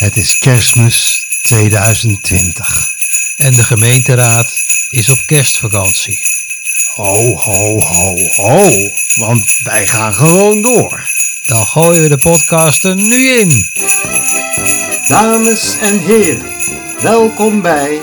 Het is kerstmis 2020. En de gemeenteraad is op kerstvakantie. Ho, ho, ho, ho. Want wij gaan gewoon door. Dan gooien we de podcast er nu in. Dames en heren, welkom bij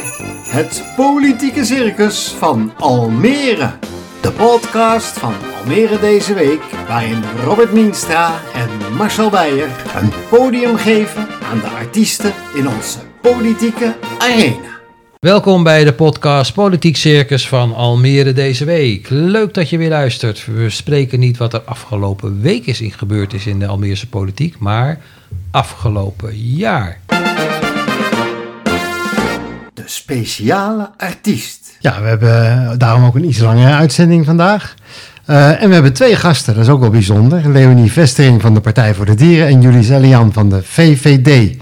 het politieke circus van Almere. De podcast van Almere deze week, waarin Robert Mienstra en Marcel Beijer een podium geven aan de artiesten in onze politieke arena. Welkom bij de podcast Politiek Circus van Almere deze week. Leuk dat je weer luistert. We spreken niet wat er afgelopen week is in gebeurd is in de Almeerse politiek, maar afgelopen jaar. De speciale artiest. Ja, we hebben daarom ook een iets langere uitzending vandaag. Uh, en we hebben twee gasten, dat is ook wel bijzonder. Leonie Vestering van de Partij voor de Dieren en Julie Zellian van de VVD.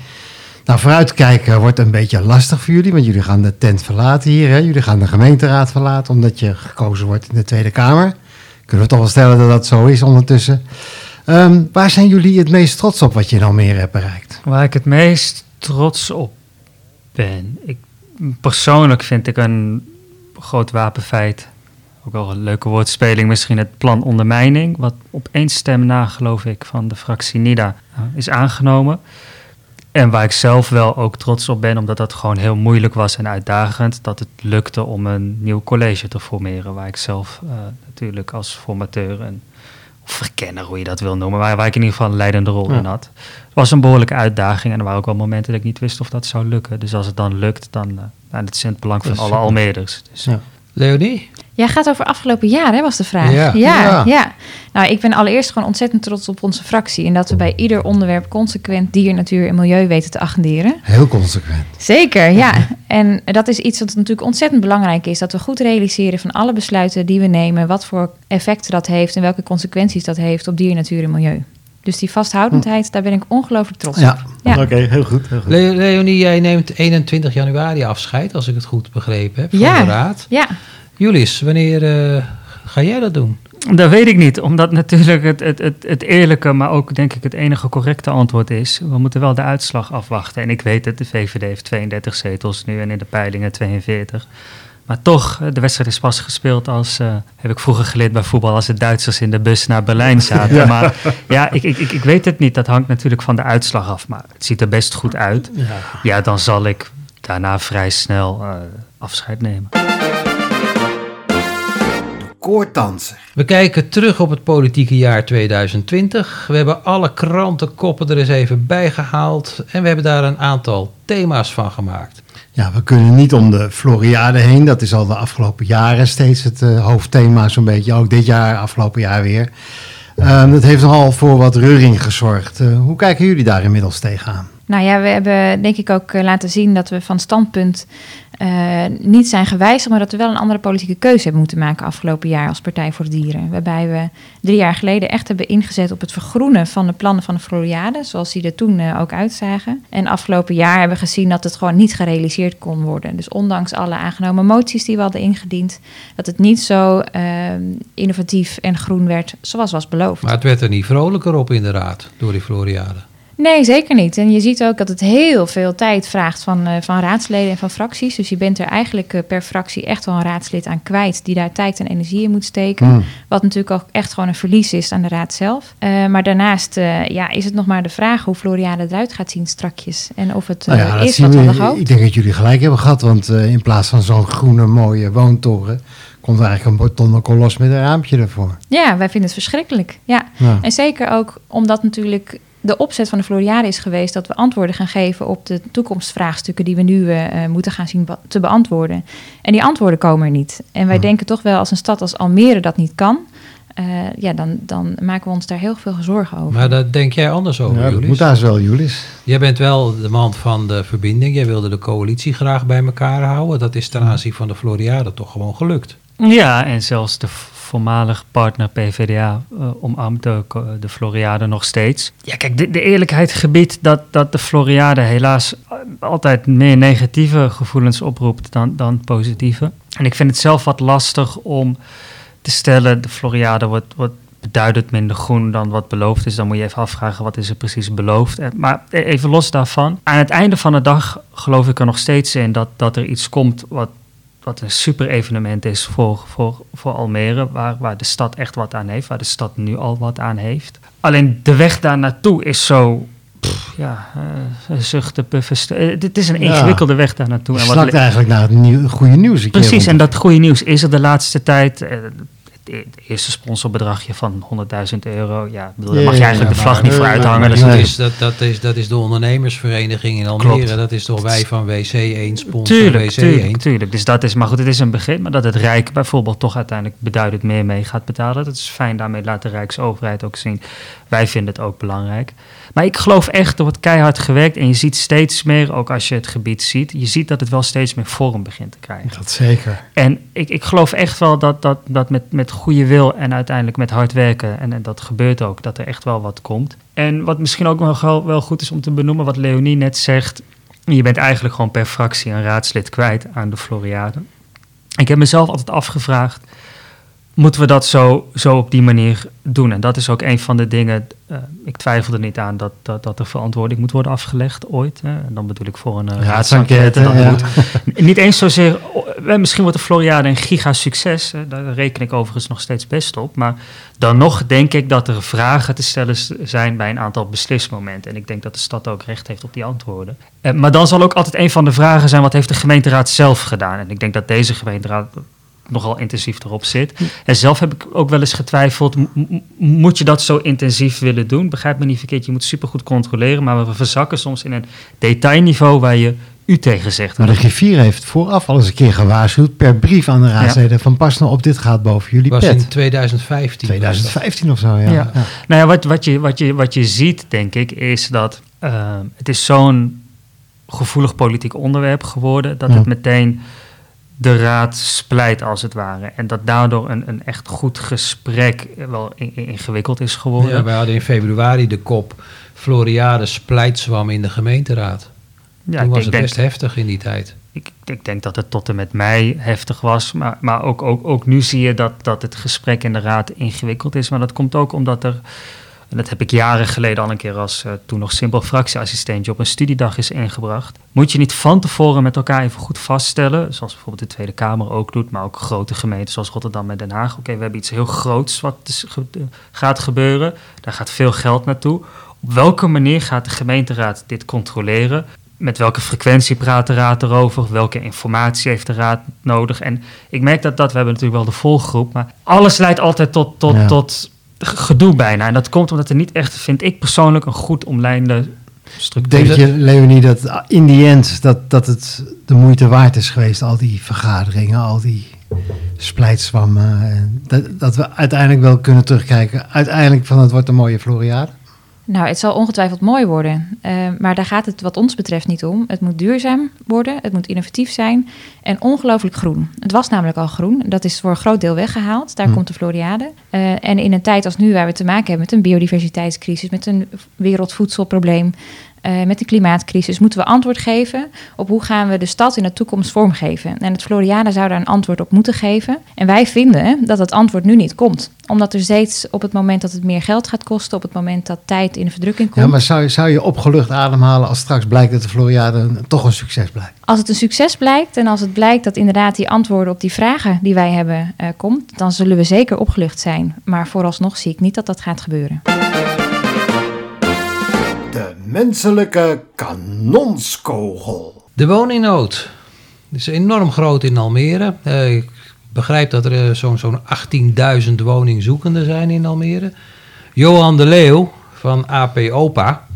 Nou, vooruitkijken wordt een beetje lastig voor jullie, want jullie gaan de tent verlaten hier. Hè? Jullie gaan de gemeenteraad verlaten omdat je gekozen wordt in de Tweede Kamer. Kunnen we toch wel stellen dat dat zo is ondertussen. Um, waar zijn jullie het meest trots op wat je in Almere hebt bereikt? Waar ik het meest trots op ben? Ik, persoonlijk vind ik een groot wapenfeit, ook wel een leuke woordspeling, misschien het plan ondermijning, wat op één stem na, geloof ik, van de fractie NIDA uh, is aangenomen. En waar ik zelf wel ook trots op ben, omdat dat gewoon heel moeilijk was en uitdagend, dat het lukte om een nieuw college te formeren. Waar ik zelf uh, natuurlijk als formateur en of verkenner, hoe je dat wil noemen, waar, waar ik in ieder geval een leidende rol ja. in had. Het was een behoorlijke uitdaging en er waren ook wel momenten dat ik niet wist of dat zou lukken. Dus als het dan lukt, dan uh, nou, het is in het belang van alle Almeerders. Dus, ja. Leonie? Ja, gaat over afgelopen jaar, hè, was de vraag. Ja. Ja, ja. ja. Nou, ik ben allereerst gewoon ontzettend trots op onze fractie. En dat we bij ieder onderwerp consequent dier, natuur en milieu weten te agenderen. Heel consequent. Zeker, ja. En dat is iets wat natuurlijk ontzettend belangrijk is. Dat we goed realiseren van alle besluiten die we nemen. Wat voor effecten dat heeft en welke consequenties dat heeft op dier, natuur en milieu. Dus die vasthoudendheid, daar ben ik ongelooflijk trots ja. op. Ja, oké, okay, heel goed. Heel goed. Le Leonie, jij neemt 21 januari afscheid, als ik het goed begrepen heb, van ja. de raad. Ja. Julius, wanneer uh, ga jij dat doen? Dat weet ik niet, omdat natuurlijk het, het, het, het eerlijke, maar ook denk ik het enige correcte antwoord is: we moeten wel de uitslag afwachten. En ik weet het, de VVD heeft 32 zetels nu en in de peilingen 42. Maar toch, de wedstrijd is pas gespeeld als, uh, heb ik vroeger geleerd bij voetbal, als de Duitsers in de bus naar Berlijn zaten. Ja. Maar ja, ik, ik, ik weet het niet. Dat hangt natuurlijk van de uitslag af. Maar het ziet er best goed uit. Ja, ja dan zal ik daarna vrij snel uh, afscheid nemen. Koordanser. We kijken terug op het politieke jaar 2020. We hebben alle krantenkoppen er eens even bijgehaald. En we hebben daar een aantal thema's van gemaakt. Ja, we kunnen niet om de Floriade heen. Dat is al de afgelopen jaren steeds het uh, hoofdthema zo'n beetje. Ook dit jaar, afgelopen jaar weer. Um, dat heeft nogal voor wat reuring gezorgd. Uh, hoe kijken jullie daar inmiddels tegenaan? Nou ja, we hebben denk ik ook laten zien dat we van standpunt uh, niet zijn gewijzigd, maar dat we wel een andere politieke keuze hebben moeten maken afgelopen jaar als Partij voor Dieren. Waarbij we drie jaar geleden echt hebben ingezet op het vergroenen van de plannen van de Floriade, zoals die er toen uh, ook uitzagen. En afgelopen jaar hebben we gezien dat het gewoon niet gerealiseerd kon worden. Dus ondanks alle aangenomen moties die we hadden ingediend, dat het niet zo innovatief en groen werd zoals was beloofd. Maar het werd er niet vrolijker op in de raad door die Floriade. Nee, zeker niet. En je ziet ook dat het heel veel tijd vraagt van, uh, van raadsleden en van fracties. Dus je bent er eigenlijk uh, per fractie echt wel een raadslid aan kwijt die daar tijd en energie in moet steken. Mm. Wat natuurlijk ook echt gewoon een verlies is aan de raad zelf. Uh, maar daarnaast ja, is het nog maar de vraag hoe Floriade eruit gaat zien strakjes. En of het nou ja, is wat we hadden gehoopt. Ik denk dat jullie gelijk hebben gehad, want in plaats van zo'n groene mooie woontoren komt er eigenlijk een betonnen kolos met een raampje ervoor. Ja, wij vinden het verschrikkelijk. Ja. ja. En zeker ook omdat natuurlijk de opzet van de Floriade is geweest dat we antwoorden gaan geven op de toekomstvraagstukken die we nu uh, moeten gaan zien be te beantwoorden. En die antwoorden komen er niet. En wij ja. denken toch wel als een stad als Almere dat niet kan. Uh, ja, dan, dan maken we ons daar heel veel zorgen over. Maar daar denk jij anders over, ja, Julius? moet daar wel, Julius. Jij bent wel de man van de verbinding. Jij wilde de coalitie graag bij elkaar houden. Dat is ten aanzien van de Floriade toch gewoon gelukt. Ja, en zelfs de voormalig partner PvdA uh, omarmt de, de Floriade nog steeds. Ja, kijk, de, de eerlijkheid gebiedt dat, dat de Floriade helaas altijd meer negatieve gevoelens oproept dan, dan positieve. En ik vind het zelf wat lastig om te stellen, de Floriade wordt, wordt beduidend minder groen dan wat beloofd is. Dan moet je even afvragen wat is er precies beloofd. Eh, maar e-, even los daarvan. Aan het einde van de dag geloof ik er nog steeds in dat, dat er iets komt wat, wat een super evenement is voor, voor, voor Almere. Waar, waar de stad echt wat aan heeft. Waar de stad nu al wat aan heeft. Alleen de weg daar naartoe is zo ja, uh, zuchten, puffen. Uh, dit is een ingewikkelde weg daar naartoe. Je slakt eigenlijk naar het nieuw, goede nieuws. Precies, en dat goede nieuws is er de laatste tijd. Uh, het eerste sponsorbedragje van 100.000 euro. Ja, bedoel, daar mag je eigenlijk de vlag niet voor uithangen. Dus dat, is, dat, dat, is, dat is de ondernemersvereniging in Almere. Klopt. Dat is toch wij van WC 1 sponsor tuurlijk, WC tuurlijk, 1. Tuurlijk, dus dat is, maar goed, het is een begin. Maar dat het Rijk bijvoorbeeld toch uiteindelijk beduidend meer mee gaat betalen. Dat is fijn, daarmee laat de Rijksoverheid ook zien. Wij vinden het ook belangrijk. Maar ik geloof echt, er wordt keihard gewerkt. En je ziet steeds meer, ook als je het gebied ziet, je ziet dat het wel steeds meer vorm begint te krijgen. Dat zeker. En ik, ik geloof echt wel dat, dat, dat met, met goede wil en uiteindelijk met hard werken, en, en dat gebeurt ook, dat er echt wel wat komt. En wat misschien ook nog wel, wel goed is om te benoemen, wat Leonie net zegt, je bent eigenlijk gewoon per fractie een raadslid kwijt aan de Floriade. Ik heb mezelf altijd afgevraagd, moeten we dat zo, zo op die manier doen? En dat is ook een van de dingen, uh, ik twijfel er niet aan dat, dat, dat er verantwoording moet worden afgelegd ooit. Hè? En dan bedoel ik voor een uh, raadsenquête. Ja. Moet, niet eens zozeer, uh, misschien wordt de Floriade een giga succes, hè? daar reken ik overigens nog steeds best op. Maar dan nog denk ik dat er vragen te stellen zijn bij een aantal beslismomenten. En ik denk dat de stad ook recht heeft op die antwoorden. maar dan zal ook altijd een van de vragen zijn, wat heeft de gemeenteraad zelf gedaan? En ik denk dat deze gemeenteraad nogal intensief erop zit. En zelf heb ik ook wel eens getwijfeld, moet je dat zo intensief willen doen? Begrijp me niet verkeerd, je moet supergoed controleren, maar we verzakken soms in een detailniveau waar je u tegen zegt. Maar de griffier heeft vooraf al eens een keer gewaarschuwd per brief aan de raadsleden van pas nou op, dit gaat boven jullie was pet. in 2015. 2015 of zo, ja. ja. Nou ja, wat, wat, je, wat, je, wat je ziet, denk ik, is dat uh, het is zo'n gevoelig politiek onderwerp geworden, dat het meteen de raad splijt als het ware. En dat daardoor een, een echt goed gesprek wel ingewikkeld is geworden. Ja, wij hadden in februari de kop Floriade splijtswam in de gemeenteraad. Ja, Toen was het denk, best heftig in die tijd. Ik, ik, denk dat het tot en met mei heftig was. Maar, maar ook, ook, ook nu zie je dat, dat het gesprek in de raad ingewikkeld is. Maar dat komt ook omdat er en dat heb ik jaren geleden al een keer als uh, toen nog simpel fractieassistentje op een studiedag is ingebracht. Moet je niet van tevoren met elkaar even goed vaststellen, zoals bijvoorbeeld de Tweede Kamer ook doet, maar ook grote gemeenten zoals Rotterdam en Den Haag. Oké, we hebben iets heel groots wat gaat gebeuren. Daar gaat veel geld naartoe. Op welke manier gaat de gemeenteraad dit controleren? Met welke frequentie praat de raad erover? Welke informatie heeft de raad nodig? En ik merk dat dat, we hebben natuurlijk wel de volgroep, maar alles leidt altijd tot, tot, tot gedoe bijna. En dat komt omdat er niet echt, vind ik persoonlijk, een goed omlijnde structuur Denk je, Leonie, dat in die end dat, dat het de moeite waard is geweest, al die vergaderingen, al die splijtswammen, dat, dat we uiteindelijk wel kunnen terugkijken, uiteindelijk van het wordt een mooie Floriade? Nou, het zal ongetwijfeld mooi worden. Uh, maar daar gaat het wat ons betreft niet om. Het moet duurzaam worden, het moet innovatief zijn en ongelooflijk groen. Het was namelijk al groen. Dat is voor een groot deel weggehaald. Daar hm. komt de Floriade. Uh, en in een tijd als nu, waar we te maken hebben met een biodiversiteitscrisis, met een wereldvoedselprobleem, uh, met de klimaatcrisis moeten we antwoord geven op hoe gaan we de stad in de toekomst vormgeven. En het Floriade zou daar een antwoord op moeten geven. En wij vinden dat het antwoord nu niet komt. Omdat er steeds op het moment dat het meer geld gaat kosten, op het moment dat tijd in de verdrukking komt. Ja, maar zou je, zou je opgelucht ademhalen als straks blijkt dat de Floriade toch een succes blijkt? Als het een succes blijkt en als het blijkt dat inderdaad die antwoorden op die vragen die wij hebben uh, komt, dan zullen we zeker opgelucht zijn. Maar vooralsnog zie ik niet dat dat gaat gebeuren menselijke kanonskogel. De woningnood is enorm groot in Almere. Uh, ik begrijp dat er zo'n zo'n 18.000 woningzoekenden zijn in Almere. Johan de Leeuw van AP Opa,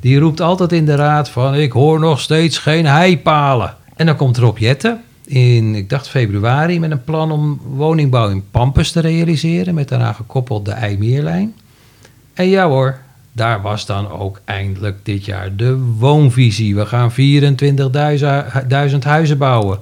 die roept altijd in de raad van... ik hoor nog steeds geen heipalen. En dan komt Rob Jette in, ik dacht februari... met een plan om woningbouw in Pampus te realiseren... met daarna gekoppeld de IJmeerlijn. En ja hoor, daar was dan ook eindelijk dit jaar de woonvisie. We gaan 24.000 huizen bouwen.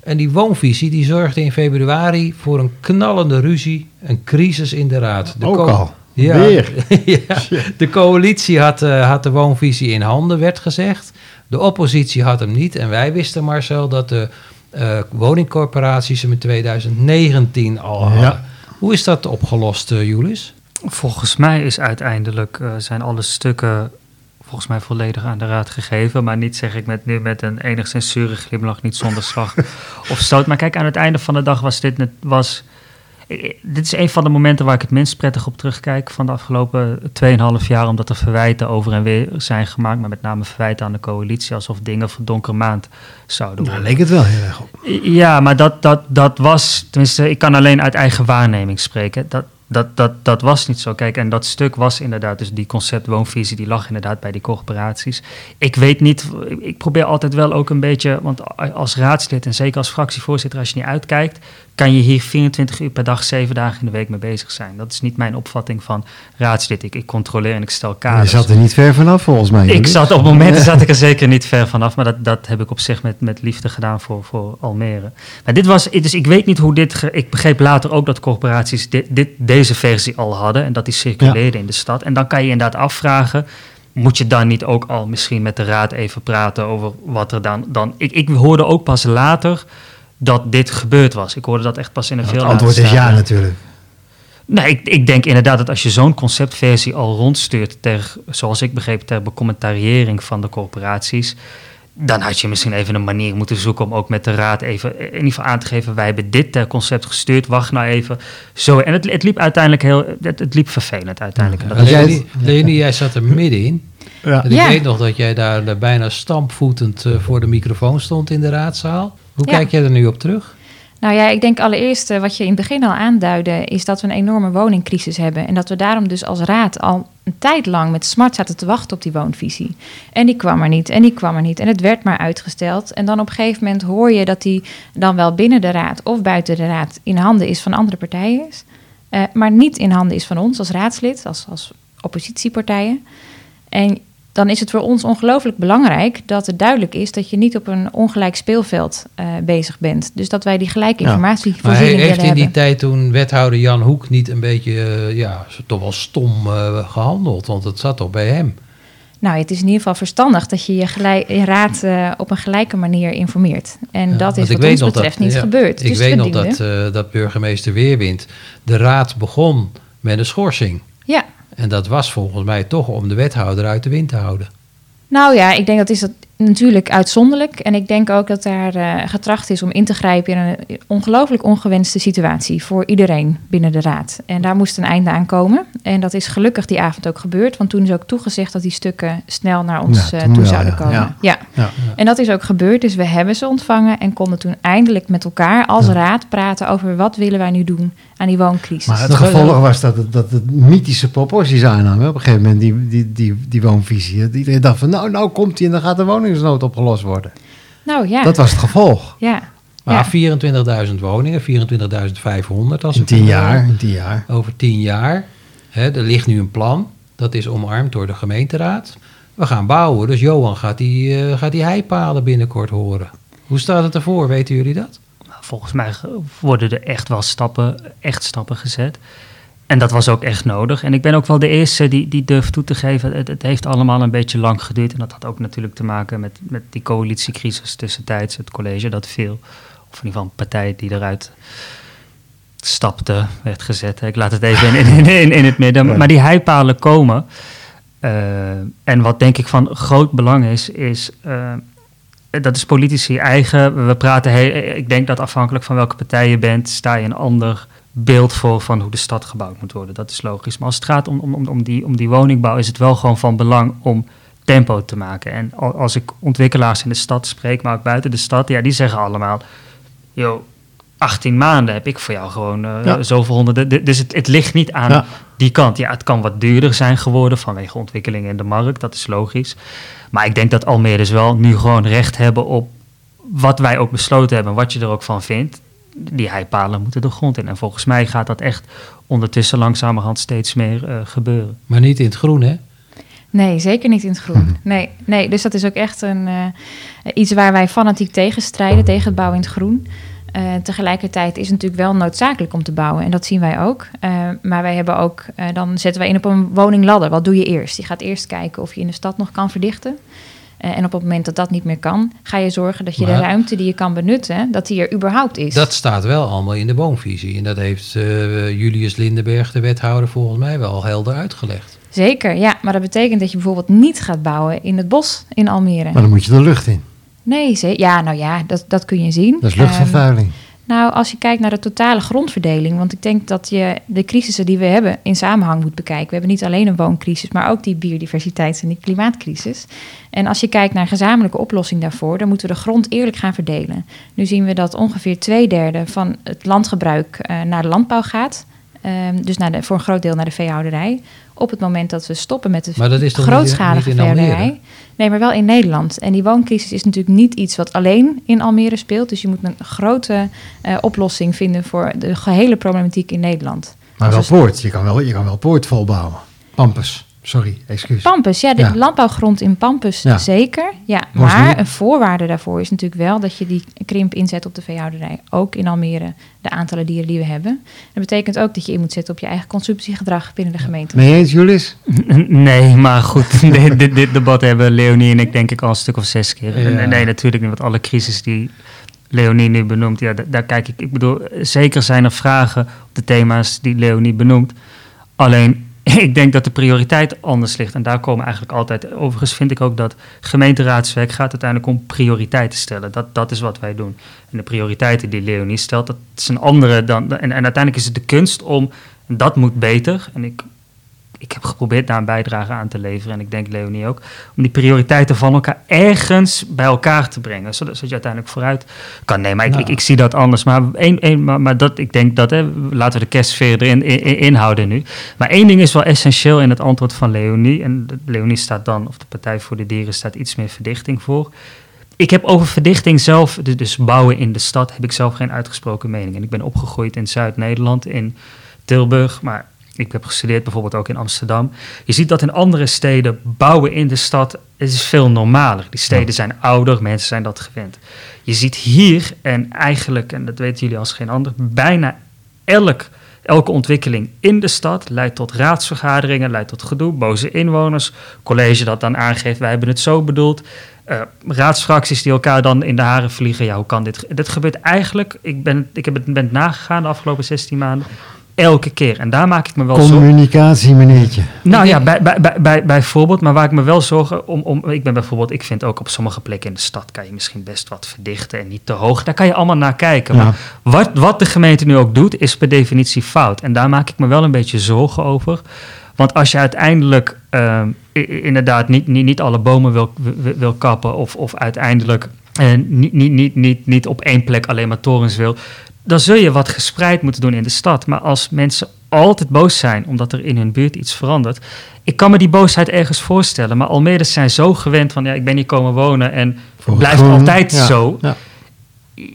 En die woonvisie die zorgde in februari voor een knallende ruzie, een crisis in de raad. De ook al? Ja, ja, de coalitie had, uh, had de woonvisie in handen, werd gezegd. De oppositie had hem niet. En wij wisten, Marcel, dat de uh, woningcorporaties hem in 2019 al hadden. Hoe is dat opgelost, uh, Julis? Volgens mij is uiteindelijk uh, zijn alle stukken volgens mij volledig aan de raad gegeven. Maar niet zeg ik met, nu met een enigszins zure glimlach, niet zonder slag of stoot. Maar kijk, aan het einde van de dag was dit... Was, dit is een van de momenten waar ik het minst prettig op terugkijk van de afgelopen 2,5 jaar. Omdat er verwijten over en weer zijn gemaakt. Maar met name verwijten aan de coalitie. Alsof dingen voor donkere maand zouden worden. Daar leek het wel heel erg op. Ja, maar dat, dat, dat was... Tenminste, ik kan alleen uit eigen waarneming spreken. Dat, dat, dat, dat was niet zo. Kijk, en dat stuk was inderdaad, dus die conceptwoonvisie, die lag inderdaad bij die corporaties. Ik weet niet, ik probeer altijd wel ook een beetje, want als raadslid en zeker als fractievoorzitter, als je niet uitkijkt, kan je hier 24 uur per dag, 7 dagen in de week mee bezig zijn. Dat is niet mijn opvatting van raadslid. Ik, ik controleer en ik stel kaders. Je zat er niet ver vanaf volgens mij. Ik zat op momenten zat ik er zeker niet ver vanaf, maar dat, dat heb ik op zich met, met liefde gedaan voor, voor Almere. Maar dit was, dus ik weet niet hoe dit, ik begreep later ook dat corporaties dit, dit, deze versie al hadden en dat die circuleerde in de stad. En dan kan je inderdaad afvragen, moet je dan niet ook al misschien met de raad even praten over wat er dan... dan ik, ik hoorde ook pas later dat dit gebeurd was. Ik hoorde dat echt pas in een veel Het antwoord is ja natuurlijk. Nee, ik, ik, denk inderdaad dat als je zo'n conceptversie al rondstuurt, ter, zoals ik begreep, ter becommentariëring van de corporaties, dan had je misschien even een manier moeten zoeken om ook met de raad even in ieder geval aan te geven: wij hebben dit ter concept gestuurd, wacht nou even. Zo, en het, het liep uiteindelijk heel, het, het liep vervelend uiteindelijk. Ja, jij, Leonie, jij zat er middenin. Ja. En ik weet nog dat jij daar bijna stampvoetend eh, voor de microfoon stond in de raadzaal. Hoe kijk jij er nu op terug? Nou ja, ik denk allereerst uh, wat je in het begin al aanduidde, is dat we een enorme woningcrisis hebben. En dat we daarom dus als raad al een tijd lang met smart zaten te wachten op die woonvisie. En die kwam er niet, en die kwam er niet. En het werd maar uitgesteld. En dan op een gegeven moment hoor je dat die dan wel binnen de raad of buiten de raad in handen is van andere partijen. Uh, maar niet in handen is van ons als raadslid, als, als oppositiepartijen. En dan is het voor ons ongelooflijk belangrijk dat het duidelijk is dat je niet op een ongelijk speelveld uh, bezig bent. Dus dat wij die gelijke informatie ja. Maar heeft in die tijd toen wethouder Jan Hoek niet een beetje, uh, ja, toch wel stom uh, gehandeld? Want het zat toch bij hem? Nou, het is in ieder geval verstandig dat je je, gelijk, je raad op een gelijke manier informeert. En ja, dat is wat ons betreft dat, niet ja, gebeurd. Ik weet nog dat, dat burgemeester Weerwind de raad begon met een schorsing. Ja. En dat was volgens mij toch om de wethouder uit de wind te houden. Nou ja, ik denk dat is dat natuurlijk uitzonderlijk. En ik denk ook dat daar uh, getracht is om in te grijpen in een ongelooflijk ongewenste situatie voor iedereen binnen de raad. En daar moest een einde aan komen. En dat is gelukkig die avond ook gebeurd, want toen is ook toegezegd dat die stukken snel naar ons ja, uh, toe zouden ja, komen. Ja. ja. En dat is ook gebeurd, dus we hebben ze ontvangen en konden toen eindelijk met elkaar als raad praten over wat willen wij nu doen aan die wooncrisis. Maar het gevolg was dat het, dat het mythische proporties aannamen op een gegeven moment, die, die, die, die woonvisie. Dat iedereen dacht van nou, nou komt hij en dan gaat de woningsnood opgelost worden. Nou ja. Dat was het gevolg. Ja. Maar 24.000 woningen, 24.500 als in tien jaar, in tien jaar. Over tien jaar. Hè, er ligt nu een plan. Dat is omarmd door de gemeenteraad. We gaan bouwen. Dus Johan gaat die, uh, gaat die heipalen binnenkort horen. Hoe staat het ervoor? Weten jullie dat? volgens mij worden er echt wel stappen, echt stappen gezet. En dat was ook echt nodig. En ik ben ook wel de eerste die, die durft toe te geven. Het, het, heeft allemaal een beetje lang geduurd. En dat had ook natuurlijk te maken met, met die coalitiecrisis tussentijds. Het college dat veel, of in ieder geval een partij die eruit stapte, werd gezet. Ik laat het even in, in, in, in het midden. Maar die heipalen komen. Uh, en wat denk ik van groot belang is, is uh, dat is politici eigen. We praten, heel, ik denk dat afhankelijk van welke partij je bent, sta je een ander beeld voor van hoe de stad gebouwd moet worden. Dat is logisch. Maar als het gaat om, om, om, die, om die woningbouw, is het wel gewoon van belang om tempo te maken. En als ik ontwikkelaars in de stad spreek, maar ook buiten de stad, ja, die zeggen allemaal: joh, 18 maanden heb ik voor jou gewoon uh, zoveel honderden. Dus het, het ligt niet aan die kant. Ja, het kan wat duurder zijn geworden vanwege ontwikkelingen in de markt, dat is logisch. Maar ik denk dat Almere dus wel nu gewoon recht hebben op wat wij ook besloten hebben, wat je er ook van vindt. Die heipalen moeten de grond in. En volgens mij gaat dat echt ondertussen langzamerhand steeds meer uh, gebeuren. Maar niet in het groen, hè? Nee, zeker niet in het groen. Nee, nee dus dat is ook echt een, uh, iets waar wij fanatiek tegen strijden, tegen het bouwen in het groen. Uh, tegelijkertijd is het natuurlijk wel noodzakelijk om te bouwen. En dat zien wij ook. Uh, maar wij hebben ook, uh, dan zetten wij in op een woningladder. Wat doe je eerst? Je gaat eerst kijken of je in de stad nog kan verdichten. Eh, en op het moment dat dat niet meer kan, ga je zorgen dat je de ruimte die je kan benutten, dat die er überhaupt is. Dat staat wel allemaal in de woonvisie. En dat heeft eh, Julius Lindenberg, de wethouder, volgens mij wel helder uitgelegd. Zeker, ja. Maar dat betekent dat je bijvoorbeeld niet gaat bouwen in het bos in Almere. Maar dan moet je de lucht in. Nee, ze- ja, nou ja, dat, dat kun je zien. Dat is Ehm, luchtvervuiling. Nou, als je kijkt naar de totale grondverdeling, want ik denk dat je de crisissen die we hebben in samenhang moet bekijken. We hebben niet alleen een wooncrisis, maar ook die biodiversiteits- en die klimaatcrisis. En als je kijkt naar een gezamenlijke oplossing daarvoor, dan moeten we de grond eerlijk gaan verdelen. Nu zien we dat ongeveer twee derde van het landgebruik eh, naar de landbouw gaat. Ehm, dus naar de, voor een groot deel naar de veehouderij. Op het moment dat we stoppen met de Maar dat is toch niet in- grootschalige niet in Almere? veehouderij. Nee, maar wel in Nederland. En die wooncrisis is natuurlijk niet iets wat alleen in Almere speelt. Dus je moet een grote eh, oplossing vinden voor de gehele problematiek in Nederland. Maar wel poort. Je kan wel, je kan wel poort volbouwen. Pampus. Sorry, excuus. Pampus, ja, de Ja. landbouwgrond in Pampus Ja. zeker. Ja, Was maar niet- een voorwaarde daarvoor is natuurlijk wel dat je die krimp inzet op de veehouderij. Ook in Almere, de aantallen dieren die we hebben. Dat betekent ook dat je in moet zetten op je eigen consumptiegedrag binnen de gemeente. Mee eens, Julis? Nee, maar goed, dit, dit, dit debat hebben Leonie en ik denk ik al een stuk of zes keer. Ja. En Nee, natuurlijk niet, want alle crisis die Leonie nu benoemt, ja, da- daar kijk ik. Ik bedoel, zeker zijn er vragen op de thema's die Leonie benoemt. Alleen, ik denk dat de prioriteit anders ligt. En daar komen eigenlijk altijd. Overigens vind ik ook dat gemeenteraadswerk gaat uiteindelijk om prioriteiten stellen. Dat, dat is wat wij doen. En de prioriteiten die Leonie stelt, dat is een andere dan. En, en uiteindelijk is het de kunst om. Dat moet beter. En ik, ik heb geprobeerd daar een bijdrage aan te leveren. En ik denk Leonie ook. Om die prioriteiten van elkaar ergens bij elkaar te brengen. Zodat, zodat je uiteindelijk vooruit kan. Nee, maar ik, Ja. ik, ik zie dat anders. Maar, één, één, maar, maar dat, ik denk dat. Hè, laten we de kerstsfeer erin in, in- inhouden nu. Maar één ding is wel essentieel in het antwoord van Leonie. En Leonie staat dan, of de Partij voor de Dieren staat iets meer verdichting voor. Ik heb over verdichting zelf, dus bouwen in de stad, heb ik zelf geen uitgesproken mening. En ik ben opgegroeid in Zuid-Nederland, in Tilburg, maar ik heb gestudeerd bijvoorbeeld ook in Amsterdam. Je ziet dat in andere steden bouwen in de stad is veel normaler. Die steden zijn ouder, mensen zijn dat gewend. Je ziet hier, en eigenlijk, en dat weten jullie als geen ander, bijna elk, elke ontwikkeling in de stad leidt tot raadsvergaderingen, leidt tot gedoe, boze inwoners, college dat dan aangeeft, wij hebben het zo bedoeld. Eh, raadsfracties die elkaar dan in de haren vliegen. Ja, hoe kan dit? Dit gebeurt eigenlijk, ik ben, ik heb het ben het nagegaan de afgelopen 16 maanden, elke keer. En daar maak ik me wel zorgen. Communicatie, meneertje. Nou ja, bij, bij, bij, bij, bijvoorbeeld, maar waar ik me wel zorgen om, om. Ik ben bijvoorbeeld, ik vind ook op sommige plekken in de stad kan je misschien best wat verdichten en niet te hoog. Daar kan je allemaal naar kijken. Ja. Maar wat, wat de gemeente nu ook doet, is per definitie fout. En daar maak ik me wel een beetje zorgen over. Want als je uiteindelijk ehm, inderdaad niet, niet, niet alle bomen wil, wil, kappen, of, of uiteindelijk eh, niet, niet, niet, niet, niet op één plek alleen maar torens wil, dan zul je wat gespreid moeten doen in de stad. Maar als mensen altijd boos zijn omdat er in hun buurt iets verandert. Ik kan me die boosheid ergens voorstellen. Maar Almeerders zijn zo gewend van ja, ik ben hier komen wonen en blijft altijd ja, zo. ja.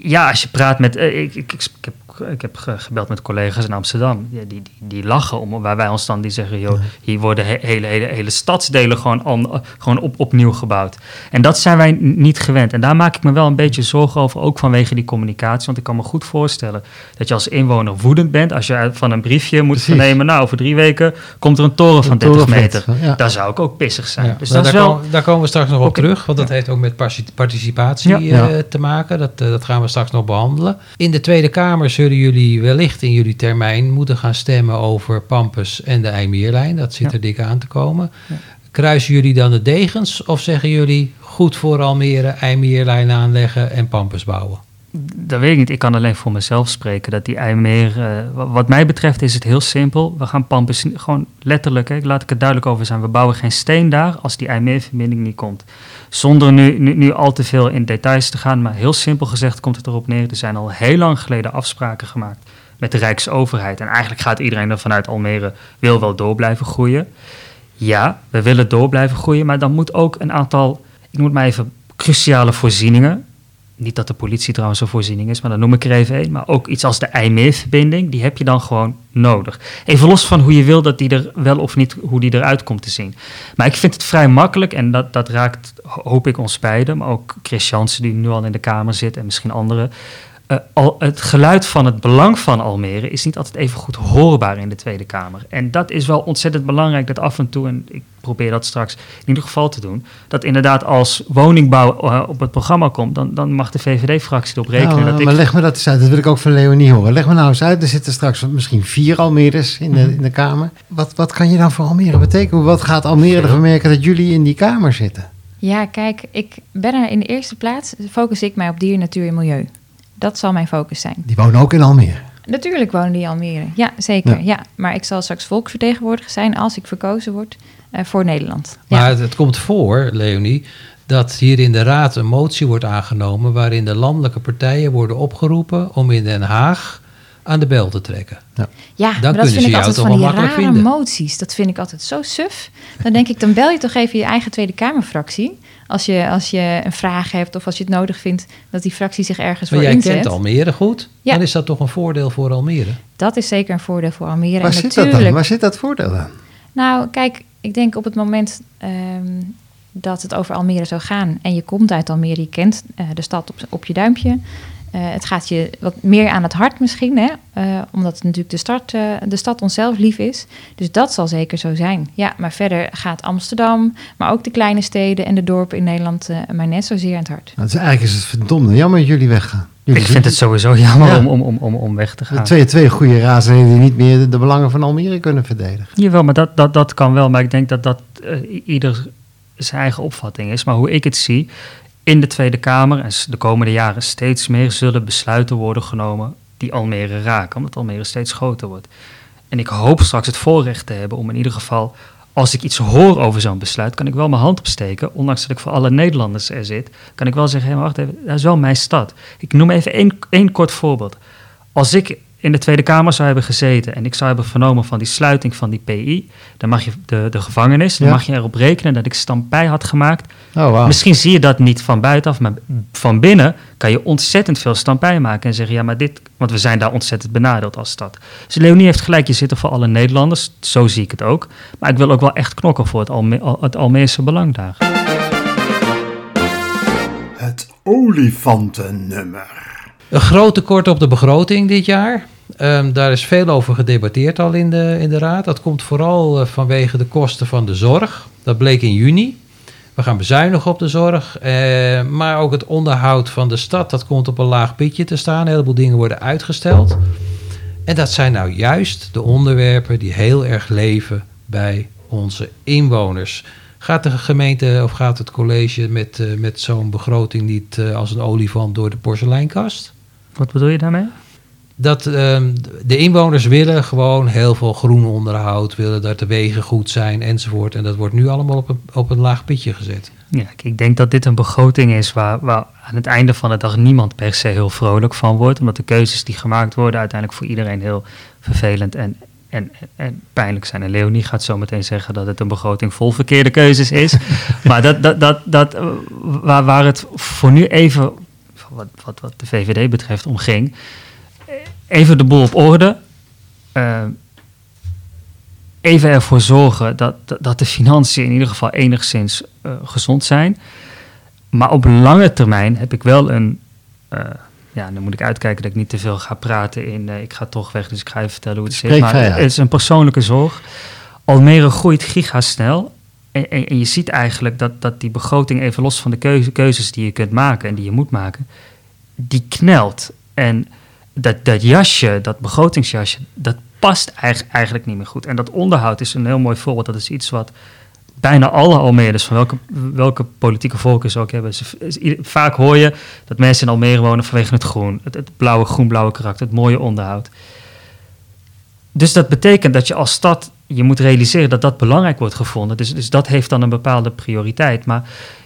Ja, als je praat met. eh, ik, ik, ik, ik heb, ik heb ge- gebeld met collega's in Amsterdam. Ja, die, die, die lachen om waar wij ons dan die zeggen: joh, hier worden he- hele, hele, hele stadsdelen gewoon, gewoon op, opnieuw gebouwd. En dat zijn wij niet gewend. En daar maak ik me wel een beetje zorgen over, ook vanwege die communicatie. Want ik kan me goed voorstellen dat je als inwoner woedend bent als je van een briefje moet Precies. vernemen. Nou, over drie weken komt er een toren van Een 30 toren meter. ja. Daar zou ik ook pissig zijn. Ja, Dus daar, dat is daar wel. komen, daar komen we straks nog op terug, want dat heeft ook met parti- participatie eh, te maken. Dat, eh, dat gaan we straks nog behandelen. In de Tweede Kamer zullen jullie wellicht in jullie termijn moeten gaan stemmen over Pampus en de IJmeerlijn. Dat zit Ja. er dik aan te komen. Kruisen jullie dan de degens of zeggen jullie goed voor Almere, IJmeerlijn aanleggen en Pampus bouwen? Dat weet ik niet. Ik kan alleen voor mezelf spreken. Dat die IJmeer, eh, wa- wat mij betreft is het heel simpel. We gaan Pampus gewoon letterlijk, hè, laat ik het duidelijk over zijn. We bouwen geen steen daar als die IJmeerverbinding niet komt. Zonder nu, nu, nu al te veel in details te gaan, maar heel simpel gezegd komt het erop neer. Er zijn al heel lang geleden afspraken gemaakt met de Rijksoverheid. En eigenlijk gaat iedereen er vanuit Almere wil wel door blijven groeien. Ja, we willen door blijven groeien, maar dan moet ook een aantal, ik noem het maar even, cruciale voorzieningen. Niet dat de politie trouwens een voorziening is, maar dan noem ik er even één. Maar ook iets als de IJmeerverbinding, die heb je dan gewoon nodig. Even los van hoe je wil dat die er wel of niet, hoe die eruit komt te zien. Maar ik vind het vrij makkelijk en dat, dat raakt, ho- hoop ik, ons beiden. Maar ook Chris Jansen, die nu al in de Kamer zit en misschien anderen. Uh, al, het geluid van het belang van Almere is niet altijd even goed hoorbaar in de Tweede Kamer. En dat is wel ontzettend belangrijk dat af en toe, en ik probeer dat straks in ieder geval te doen, dat inderdaad als woningbouw uh, op het programma komt, dan, dan mag de VVD-fractie erop rekenen. Nou, dat maar ik... leg me dat eens uit, dat wil ik ook van Leonie horen. Leg me nou eens uit, er zitten straks misschien vier Almeres in de, in de Kamer. Wat, wat kan je dan voor Almere betekenen? Wat gaat Almere ervan merken dat jullie in die Kamer zitten? Ja, kijk, ik ben er in de eerste plaats, focus ik mij op dier, natuur en milieu. Dat zal mijn focus zijn. Die wonen ook in Almere. Natuurlijk wonen die in Almere. Ja, zeker. Ja. ja. Maar ik zal straks volksvertegenwoordiger zijn als ik verkozen word uh, voor Nederland. Maar ja. het, het, komt voor, Leonie, dat hier in de Raad een motie wordt aangenomen waarin de landelijke partijen worden opgeroepen om in Den Haag aan de bel te trekken. Ja, ja maar dat vind ik altijd van die rare vinden. moties. Dat vind ik altijd zo suf. Dan denk ik, dan bel je toch even je eigen Tweede Kamerfractie. Als je, als je een vraag hebt of als je het nodig vindt dat die fractie zich ergens maar voor jij inzet. kent Almere goed. Ja. Dan is dat toch een voordeel voor Almere? Dat is zeker een voordeel voor Almere. Waar, en zit, natuurlijk, dat dan? Waar zit dat voordeel dan? Nou, kijk, ik denk op het moment um, dat het over Almere zou gaan en je komt uit Almere, je kent uh, de stad op, op je duimpje. Uh, het gaat je wat meer aan het hart misschien, hè? Uh, omdat het natuurlijk de, start, uh, de stad onszelf lief is. Dus dat zal zeker zo zijn. Ja, maar verder gaat Amsterdam, maar ook de kleine steden en de dorpen in Nederland mij net zozeer aan het hart. Nou, dus eigenlijk is het verdomde jammer dat jullie weggaan. Jullie ik vind het sowieso jammer ja. om, om, om, om weg te gaan. Twee, twee goede raadsleden die niet meer de, de, belangen van Almere kunnen verdedigen. Jawel, maar dat, dat, dat kan wel. Maar ik denk dat dat ieder zijn eigen opvatting is. Maar hoe ik het zie, in de Tweede Kamer en de komende jaren steeds meer zullen besluiten worden genomen die Almere raken, omdat Almere steeds groter wordt. En ik hoop straks het voorrecht te hebben om in ieder geval, als ik iets hoor over zo'n besluit, kan ik wel mijn hand opsteken, ondanks dat ik voor alle Nederlanders er zit, kan ik wel zeggen, hé, maar wacht even, dat is wel mijn stad. Ik noem even één, één kort voorbeeld. Als ik in de Tweede Kamer zou hebben gezeten en ik zou hebben vernomen van die sluiting van die PI, dan mag je de, de gevangenis, dan Ja. mag je erop rekenen dat ik stampij had gemaakt. Oh, wow. Misschien zie je dat niet van buitenaf, maar van binnen kan je ontzettend veel stampij maken en zeggen, ja, maar dit, want we zijn daar ontzettend benadeeld als stad. Dus Leonie heeft gelijk, je zit er voor alle Nederlanders, zo zie ik het ook. Maar ik wil ook wel echt knokken voor het, Alme het Almeerse belang daar. Het olifantennummer. Een groot tekort op de begroting dit jaar. Um, daar is veel over gedebatteerd al in de, in de Raad. Dat komt vooral uh, vanwege de kosten van de zorg. Dat bleek in juni. We gaan bezuinigen op de zorg. Uh, maar ook het onderhoud van de stad, dat komt op een laag pitje te staan. Een heleboel dingen worden uitgesteld. En dat zijn nou juist de onderwerpen die heel erg leven bij onze inwoners. Gaat de gemeente of gaat het college met, uh, met zo'n begroting niet als een olifant door de porseleinkast? Wat bedoel je daarmee? dat um, de inwoners willen gewoon heel veel groen onderhoud, willen dat de wegen goed zijn enzovoort. En dat wordt nu allemaal op een, op een laag pitje gezet. Ja, ik denk dat dit een begroting is waar, waar aan het einde van de dag niemand per se heel vrolijk van wordt. Omdat de keuzes die gemaakt worden uiteindelijk voor iedereen heel vervelend en, en, en pijnlijk zijn. En Leonie gaat zo meteen zeggen dat het een begroting vol verkeerde keuzes is. maar dat, dat, dat, dat, waar, waar het voor nu even, wat, wat, wat de VVD betreft, om ging even de boel op orde. Uh, even ervoor zorgen dat, dat de financiën in ieder geval enigszins uh, gezond zijn. Maar op lange termijn heb ik wel een. Uh, ja, dan moet ik uitkijken dat ik niet te veel ga praten in. ik ga toch weg, dus ik ga even vertellen hoe het zit. Maar het is een persoonlijke zorg. Almere groeit gigasnel. En, je ziet eigenlijk dat, dat die begroting, even los van de keuze, keuzes die je kunt maken en die je moet maken, die knelt. En dat, dat jasje, dat begrotingsjasje, dat past eigenlijk niet meer goed. En dat onderhoud is een heel mooi voorbeeld. Dat is iets wat bijna alle Almeerders, van welke, welke politieke volken ze ook hebben. Ze, vaak hoor je dat mensen in Almere wonen vanwege het groen. Het, het blauwe, groen-blauwe karakter, het mooie onderhoud. Dus dat betekent dat je als stad, je moet realiseren dat dat belangrijk wordt gevonden. Dus, dus dat heeft dan een bepaalde prioriteit. Maar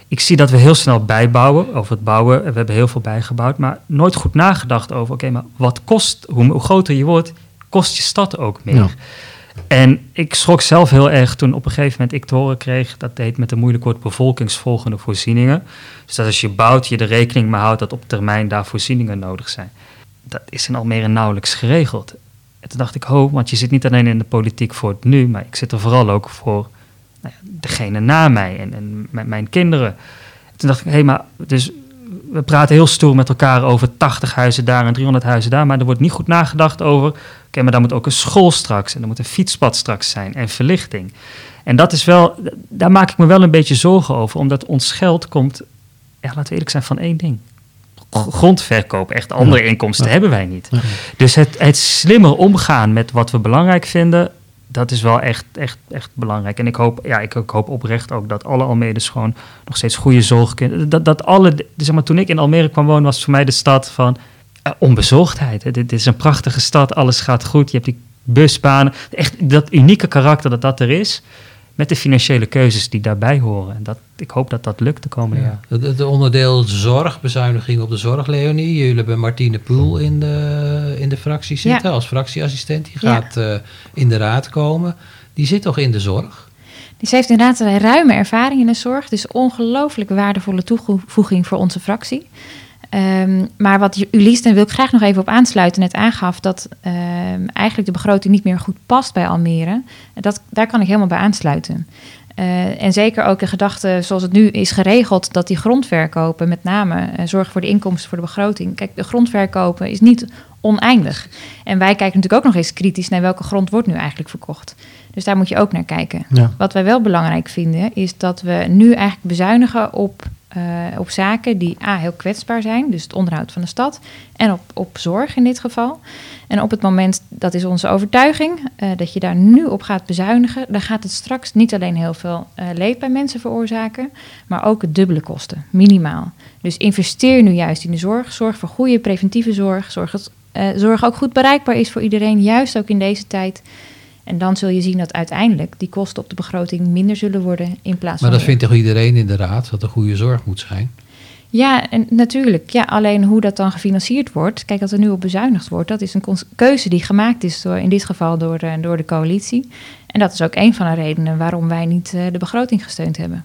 ik zie dat we heel snel bijbouwen over het bouwen. We hebben heel veel bijgebouwd, maar nooit goed nagedacht over: oké, okay, maar wat kost, hoe, hoe, groter je wordt, kost je stad ook meer. Ja. En ik schrok zelf heel erg toen op een gegeven moment ik te horen kreeg, dat heet met een moeilijk woord bevolkingsvolgende voorzieningen. Dus dat als je bouwt, je er rekening mee houdt dat op termijn daar voorzieningen nodig zijn. Dat is in Almere nauwelijks geregeld. En toen dacht ik, ho, want je zit niet alleen in de politiek voor het nu, maar ik zit er vooral ook voor nou ja, degene na mij en, en mijn kinderen. Toen dacht ik, hé, hey, maar dus we praten heel stoer met elkaar over 80 huizen daar en 300 huizen daar, maar er wordt niet goed nagedacht over, oké, maar daar moet ook een school straks en er moet een fietspad straks zijn en verlichting. En dat is wel, daar maak ik me wel een beetje zorgen over, omdat ons geld komt, ja, laten we eerlijk zijn, van één ding. Grondverkoop, echt andere inkomsten hebben wij niet. Dus het, het slimmer omgaan met wat we belangrijk vinden, dat is wel echt, echt, echt belangrijk. En ik hoop, ja, ik, ik hoop oprecht ook dat alle Almedes gewoon nog steeds goede zorg kunnen. Dat, dat alle, zeg maar, toen ik in Almere kwam wonen, was voor mij de stad van uh, onbezorgdheid. Dit is een prachtige stad, alles gaat goed. Je hebt die busbanen. Echt dat unieke karakter dat dat er is met de financiële keuzes die daarbij horen. En dat, ik hoop dat dat lukt de komende ja. jaar. Het, onderdeel zorg, bezuiniging op de zorg, Leonie. Jullie hebben Martine Poel in de, in de fractie zitten als fractieassistent. Die gaat ja. uh, in de raad komen. Die zit toch in de zorg? Dus ze heeft inderdaad een ruime ervaring in de zorg. Dus ongelooflijk waardevolle toevoeging voor onze fractie. Um, maar wat Ulies, en wil ik graag nog even op aansluiten, net aangaf dat um, eigenlijk de begroting niet meer goed past bij Almere. Dat, daar kan ik helemaal bij aansluiten. Uh, en zeker ook de gedachte zoals het nu is geregeld, dat die grondverkopen met name uh, zorgen voor de inkomsten voor de begroting. Kijk, de grondverkopen is niet oneindig. En wij kijken natuurlijk ook nog eens kritisch naar welke grond wordt nu eigenlijk verkocht. Dus daar moet je ook naar kijken. Ja. Wat wij wel belangrijk vinden, is dat we nu eigenlijk bezuinigen op op zaken die A, heel kwetsbaar zijn, dus het onderhoud van de stad, en op, op zorg in dit geval. En op het moment, dat is onze overtuiging, uh, dat je daar nu op gaat bezuinigen, dan gaat het straks niet alleen heel veel uh, leed bij mensen veroorzaken, maar ook het dubbele kosten, minimaal. Dus investeer nu juist in de zorg, zorg voor goede preventieve zorg, zorg dat zorg ook goed bereikbaar is voor iedereen, juist ook in deze tijd. En dan zul je zien dat uiteindelijk die kosten op de begroting minder zullen worden in plaats maar van. Maar dat vindt toch iedereen in de raad, dat er goede zorg moet zijn? Ja, en natuurlijk. Ja, alleen hoe dat dan gefinancierd wordt. Kijk, dat er nu op bezuinigd wordt, dat is een keuze die gemaakt is door, in dit geval door, uh, door de coalitie. En dat is ook een van de redenen waarom wij niet uh, de begroting gesteund hebben.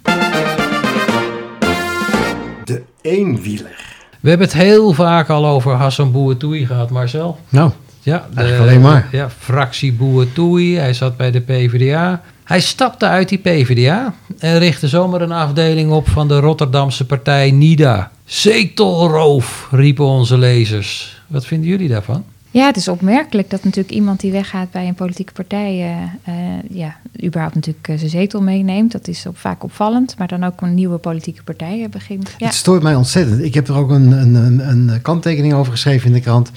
De eenwieler. We hebben het heel vaak al over Hassan Bouatoui gehad, Marcel. Nou, ja, de, alleen maar. Ja, fractie Bouatoui. Hij zat bij de PvdA. Hij stapte uit die PvdA en richtte zomaar een afdeling op van de Rotterdamse partij NIDA. Zetelroof, riepen onze lezers. Wat vinden jullie daarvan? Ja, het is opmerkelijk dat natuurlijk iemand die weggaat bij een politieke partij, uh, uh, ja, überhaupt natuurlijk uh, zijn zetel meeneemt. Dat is op, vaak opvallend, maar dan ook een nieuwe politieke partij begint. Ja. Het stoort mij ontzettend. Ik heb er ook een, een, een kanttekening over geschreven in de krant.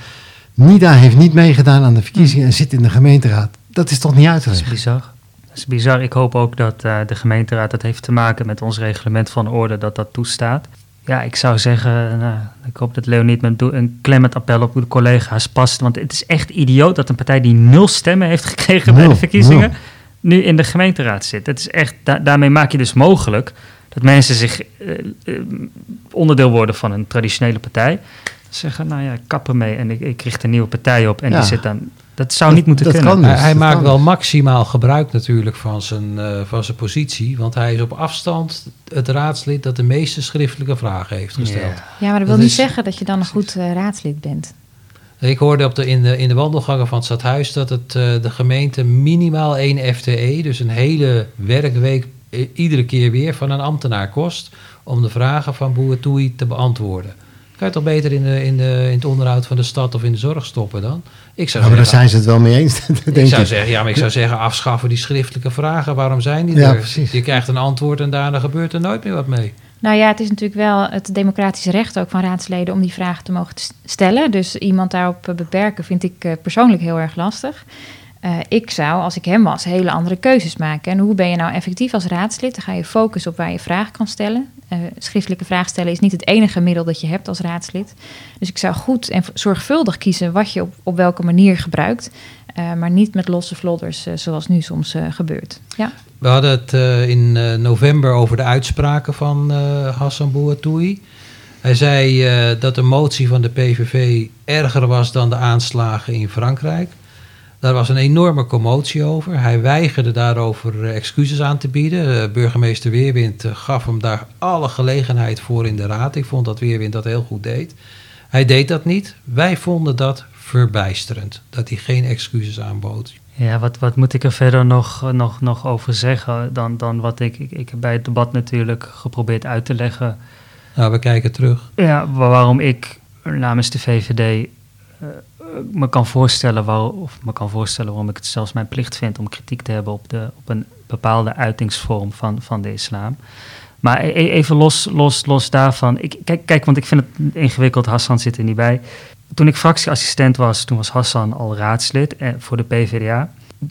NIDA heeft niet meegedaan aan de verkiezingen en zit in de gemeenteraad. Dat is toch niet uit te leggen? Dat is bizar. Dat is bizar. Ik hoop ook dat uh, de gemeenteraad, dat heeft te maken met ons reglement van orde, dat dat toestaat. Ja, ik zou zeggen, nou, ik hoop dat Leoniet met een klemmend appel op de collega's past. Want het is echt idioot dat een partij die nul stemmen heeft gekregen bij de verkiezingen, nu in de gemeenteraad zit. Dat is echt, da daarmee maak je dus mogelijk dat mensen zich uh, uh, onderdeel worden van een traditionele partij zeggen, nou ja, ik kap ermee en ik, ik richt een nieuwe partij op en ja. die zit dan... Dat zou dat, niet moeten dat kunnen. Kan dus, hij, hij dat maakt kan. wel maximaal gebruik natuurlijk van zijn, uh, van zijn positie. Want hij is op afstand het raadslid dat de meeste schriftelijke vragen heeft gesteld. Ja, ja maar dat wil niet is, zeggen dat je dan een goed uh, raadslid bent. Ik hoorde op de, in, de, in de wandelgangen van het stadhuis dat het, uh, de gemeente minimaal één FTE, dus een hele werkweek, iedere keer weer van een ambtenaar kost om de vragen van Boertoei te beantwoorden. Kan je toch beter in, de, in, de, in het onderhoud van de stad of in de zorg stoppen dan? Ik zou ja, maar zeggen, daar zijn ze het wel mee eens. denk ik zou zeggen, ja, maar ik zou zeggen, afschaffen die schriftelijke vragen. Waarom zijn die ja, er? Precies. Je krijgt een antwoord en daarna gebeurt er nooit meer wat mee. Nou ja, het is natuurlijk wel het democratische recht ook van raadsleden om die vragen te mogen stellen. Dus iemand daarop beperken vind ik persoonlijk heel erg lastig. Uh, ik zou, als ik hem was, hele andere keuzes maken. En hoe ben je nou effectief als raadslid? Dan ga je focussen op waar je vragen kan stellen. Uh, schriftelijke vraag stellen is niet het enige middel dat je hebt als raadslid. Dus ik zou goed en zorgvuldig kiezen wat je op, op welke manier gebruikt. Uh, maar niet met losse vlodders, zoals nu soms gebeurt. Ja. We hadden het in november over de uitspraken van Hassan Bouatoui. Hij zei dat de motie van de PVV erger was dan de aanslagen in Frankrijk. Daar was een enorme commotie over. Hij weigerde daarover excuses aan te bieden. Burgemeester Weerwind gaf hem daar alle gelegenheid voor in de raad. Ik vond dat Weerwind dat heel goed deed. Hij deed dat niet. Wij vonden dat verbijsterend, dat hij geen excuses aanbood. Ja, wat, wat moet ik er verder nog, nog, nog over zeggen dan, dan wat ik, ik... Ik heb bij het debat natuurlijk geprobeerd uit te leggen Nou, we kijken terug. Ja, waarom ik namens de VVD me kan voorstellen waar, of me kan voorstellen waarom ik het zelfs mijn plicht vind om kritiek te hebben op, de, op een bepaalde uitingsvorm van, van de islam. Maar e-, e-, even los, los, los daarvan. Ik, kijk, kijk, want ik vind het ingewikkeld. Hassan zit er niet bij. Toen ik fractieassistent was, toen was Hassan al raadslid eh, voor de PvdA.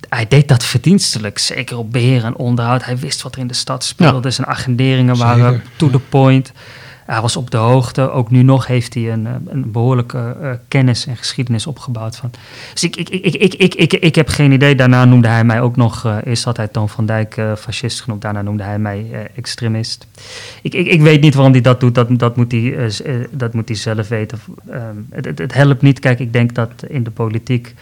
Hij deed dat verdienstelijk, zeker op beheer en onderhoud. Hij wist wat er in de stad speelde. Zijn agenderingen waren to the point. Hij was op de hoogte. Ook nu nog heeft hij een, eh, een behoorlijke uh, kennis en geschiedenis opgebouwd. Van. Dus ik, ik, ik, ik, ik, ik, ik heb geen idee. Daarna noemde hij mij ook nog, uh, eerst had hij Toon van Dijk fascist genoemd. Daarna noemde hij mij extremist. Ik, ik, ik weet niet waarom hij dat doet. Dat, dat, moet, hij, dat moet hij zelf weten. Um, het, het, het helpt niet. Kijk, ik denk dat in de politiek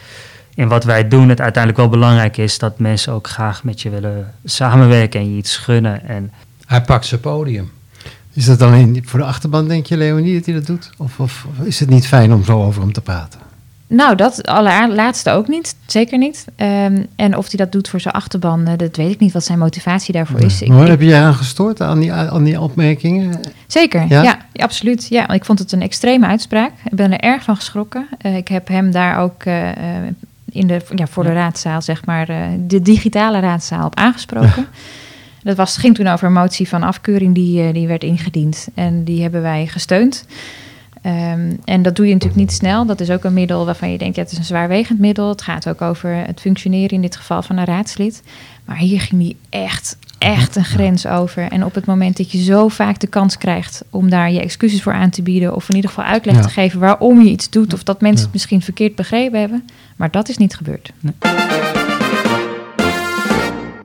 in wat wij doen het uiteindelijk wel belangrijk is dat mensen ook graag met je willen samenwerken en je iets gunnen. En hij pakt zijn podium. Is dat alleen voor de achterban, denk je, Leonie, dat hij dat doet? Of, of is het niet fijn om zo over hem te praten? Nou, dat allerlaatste ook niet. Zeker niet. Um, en of hij dat doet voor zijn achterban, uh, dat weet ik niet wat zijn motivatie daarvoor nee. is. Ik, maar heb je aan gestoord aan die, aan die opmerkingen? Zeker, ja? ja, absoluut. Ja, ik vond het een extreme uitspraak. Ik ben er erg van geschrokken. Uh, ik heb hem daar ook uh, in de, ja, voor de raadzaal, zeg maar, de digitale raadzaal op aangesproken. Dat was, ging toen over een motie van afkeuring die, uh, die werd ingediend. En die hebben wij gesteund. Um, en dat doe je natuurlijk niet snel. Dat is ook een middel waarvan je denkt, ja, het is een zwaarwegend middel. Het gaat ook over het functioneren in dit geval van een raadslid. Maar hier ging die echt, echt een grens over. En op het moment dat je zo vaak de kans krijgt om daar je excuses voor aan te bieden... of in ieder geval uitleg ja. te geven waarom je iets doet... of dat mensen het misschien verkeerd begrepen hebben. Maar dat is niet gebeurd. Nee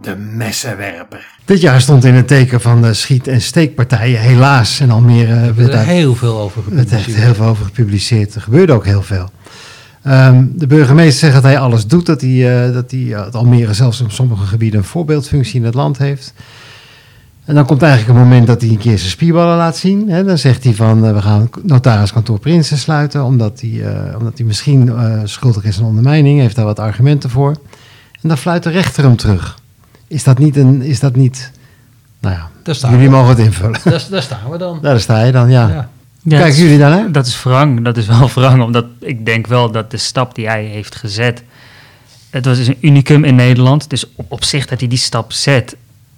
de messenwerper. Dit jaar stond in het teken van de schiet- en steekpartijen, helaas. En Almere we hebben er heel veel over gepubliceerd. Het heel veel over gepubliceerd. Er gebeurde ook heel veel. Um, de burgemeester zegt dat hij alles doet, dat, hij, uh, dat, hij, uh, dat Almere zelfs in sommige gebieden een voorbeeldfunctie in het land heeft. En dan komt eigenlijk een moment dat hij een keer zijn spierballen laat zien. Hè. Dan zegt hij van, uh, we gaan notariskantoor Prinsen sluiten, omdat hij, omdat hij misschien schuldig is aan ondermijning, heeft daar wat argumenten voor. En dan fluit de rechter hem terug. Is dat niet een. Is dat niet. Nou ja, jullie we. mogen het invullen. Daar, daar, staan we dan. Daar sta je dan, ja. ja. ja Kijken jullie dan, hè? Dat is wrang. Dat is wel wrang, omdat ik denk wel dat de stap die hij heeft gezet. Het was dus een unicum in Nederland. Dus op, op zich dat hij die stap zet.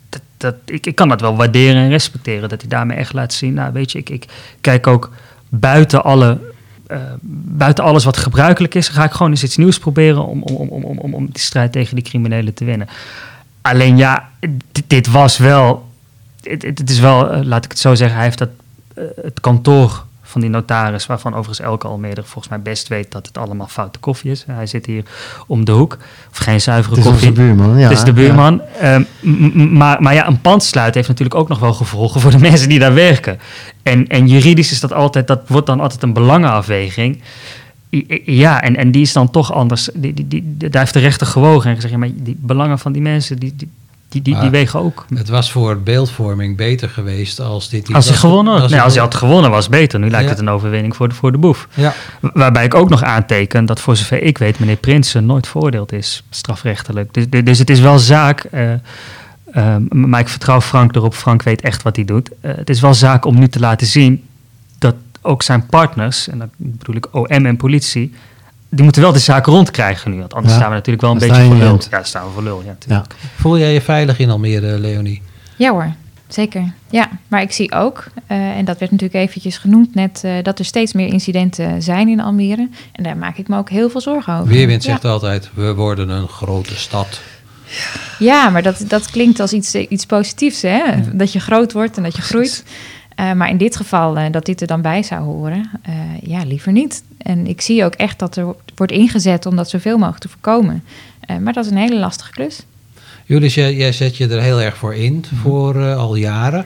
Dat, dat, ik, ik kan dat wel waarderen en respecteren. Dat hij daarmee echt laat zien. Nou, weet je, ik, ik kijk ook buiten alle uh, buiten alles wat gebruikelijk is, ga ik gewoon eens iets nieuws proberen om, om, om, om, om, om die strijd tegen die criminelen te winnen. Alleen ja, dit, dit was wel. Het, het, is wel, uh, laat ik het zo zeggen, hij heeft dat, uh, het kantoor van die notaris, waarvan overigens elke Almere volgens mij best weet dat het allemaal foute koffie is. Hij zit hier om de hoek, of geen zuivere het is koffie. de buurman, ja. Het is de buurman. Ja. Um, maar, maar ja, een pand sluiten heeft natuurlijk ook nog wel gevolgen voor de mensen die daar werken. En, en juridisch is dat altijd, dat wordt dan altijd een belangenafweging. Ja, en, en die is dan toch anders. Die, die, die, daar heeft de rechter gewogen en gezegd: ja, maar die belangen van die mensen, die, die, die, die, die wegen ook. Het was voor beeldvorming beter geweest als dit. Als hij gewonnen had. Nee, als hij had gewonnen was beter. Nu lijkt ja. het een overwinning voor de, voor de boef. Ja. Waarbij ik ook nog aanteken dat voor zover ik weet, meneer Prinsen nooit veroordeeld is, strafrechtelijk. Dus, dus het is wel zaak. Uh, uh, maar ik vertrouw Frank erop. Frank weet echt wat hij doet. Uh, het is wel zaak om nu te laten zien ook zijn partners, en dan bedoel ik OM en politie, die moeten wel de zaak rondkrijgen nu. Want anders ja, staan we natuurlijk wel een beetje voor lul. Ja, staan we voor lul. Ja, ja. Voel jij je veilig in Almere, Leonie? Ja hoor, zeker. Ja, maar ik zie ook, uh, en dat werd natuurlijk eventjes genoemd net, uh, dat er steeds meer incidenten zijn in Almere. En daar maak ik me ook heel veel zorgen over. Weerwind zegt ja. altijd, we worden een grote stad. Ja, maar dat, dat klinkt als iets, iets positiefs, hè? Ja. Dat je groot wordt en dat je groeit. Uh, maar in dit geval, uh, dat dit er dan bij zou horen, uh, ja, liever niet. En ik zie ook echt dat er wordt ingezet om dat zoveel mogelijk te voorkomen. maar dat is een hele lastige klus. Julius, jij, jij zet je er heel erg voor in, mm -hmm. voor al jaren.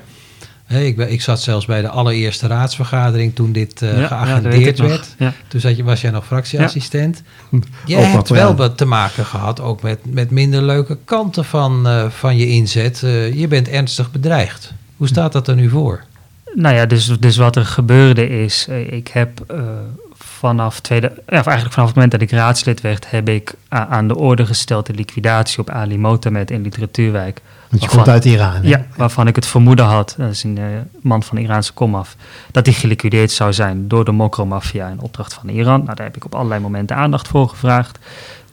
Hey, ik, ben, ik zat zelfs bij de allereerste raadsvergadering toen dit ja, geagendeerd ja, werd. Ja. Toen zat je, was jij nog fractieassistent. Jij hebt wel te maken gehad ook met, met minder leuke kanten van, van je inzet. je bent ernstig bedreigd. Hoe staat dat er nu voor? Nou ja, dus, dus wat er gebeurde is, ik heb uh, vanaf, tweede, of eigenlijk vanaf het moment dat ik raadslid werd, heb ik aan de orde gesteld de liquidatie op Ali Motamed in Literatuurwijk. Want je komt uit Iran. hè? Ja, waarvan ik het vermoeden had, dat is een eh, man van Iraanse komaf, dat hij geliquideerd zou zijn door de mokromafia in opdracht van Iran. Nou, daar heb ik op allerlei momenten aandacht voor gevraagd.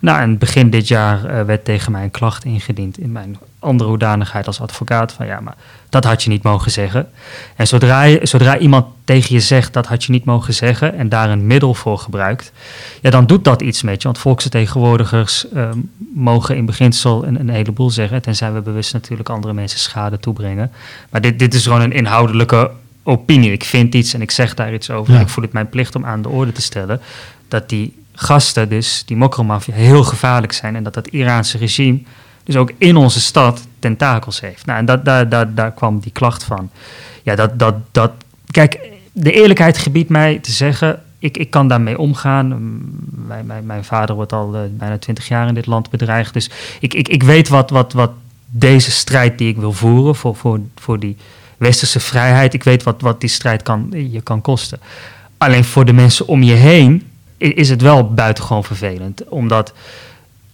Nou, en begin dit jaar eh, werd tegen mij een klacht ingediend in mijn andere hoedanigheid als advocaat. Van ja, maar dat had je niet mogen zeggen. En zodra, je, zodra iemand tegen je zegt dat had je niet mogen zeggen en daar een middel voor gebruikt, ja, dan doet dat iets met je. Want volksvertegenwoordigers ehm, mogen in beginsel een, een heleboel zeggen, tenzij we bewust natuurlijk andere mensen schade toebrengen. Maar dit, dit is gewoon een inhoudelijke opinie. Ik vind iets en ik zeg daar iets over. Ja. Ik voel het mijn plicht om aan de orde te stellen dat die gasten, dus die mokromafia, heel gevaarlijk zijn. En dat dat Iraanse regime dus ook in onze stad tentakels heeft. Nou, en dat, daar, daar, daar kwam die klacht van. Ja, dat, dat, dat, kijk, de eerlijkheid gebiedt mij te zeggen, ik, ik kan daarmee omgaan. Mm, Mijn, mijn, mijn vader wordt al eh, bijna twintig jaar in dit land bedreigd. Dus ik, ik, ik weet wat, wat, wat deze strijd die ik wil voeren voor, voor, voor die westerse vrijheid, ik weet wat, wat die strijd kan, je kan kosten. Alleen voor de mensen om je heen is het wel buitengewoon vervelend. Omdat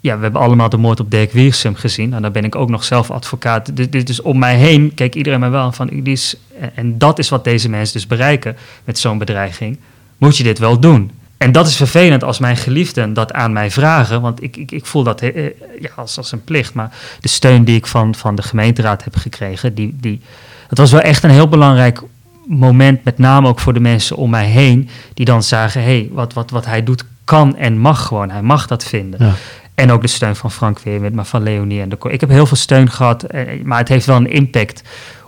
ja, we hebben allemaal de moord op Dirk Wiersum gezien. En daar ben ik ook nog zelf advocaat. Dus, dus om mij heen kijkt iedereen mij wel van... Ulysse, en, dat is wat deze mensen dus bereiken met zo'n bedreiging. Moet je dit wel doen? En dat is vervelend als mijn geliefden dat aan mij vragen. Want ik, ik, ik voel dat eh, ja, als, als een plicht. Maar de steun die ik van, van de gemeenteraad heb gekregen... Die, die, dat was wel echt een heel belangrijk moment. Met name ook voor de mensen om mij heen. Die dan zagen, hé, hey, wat, wat, wat hij doet kan en mag gewoon. Hij mag dat vinden. Ja. En ook de steun van Frank Weerwit, maar van Leonie en de. Ik heb heel veel steun gehad, eh, maar het heeft wel een impact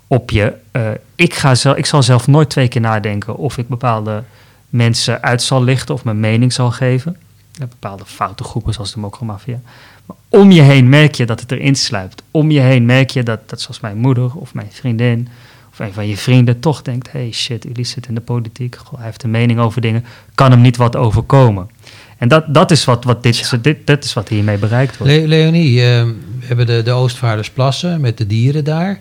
op je. Eh, ik, ga zelf, ik zal zelf nooit twee keer nadenken of ik bepaalde mensen uit zal lichten of mijn mening zal geven. Bepaalde foute groepen zoals de mokromafia. Maar om je heen merk je dat het erin sluipt. Om je heen merk je dat, dat zoals mijn moeder of mijn vriendin of een van je vrienden toch denkt... hey shit, Ulysse zit in de politiek, Goh, hij heeft een mening over dingen, kan hem niet wat overkomen. En dat, dat is wat, wat dit, dit, dit is wat hiermee bereikt wordt. Le- Leonie, eh, we hebben de, de Oostvaardersplassen met de dieren daar.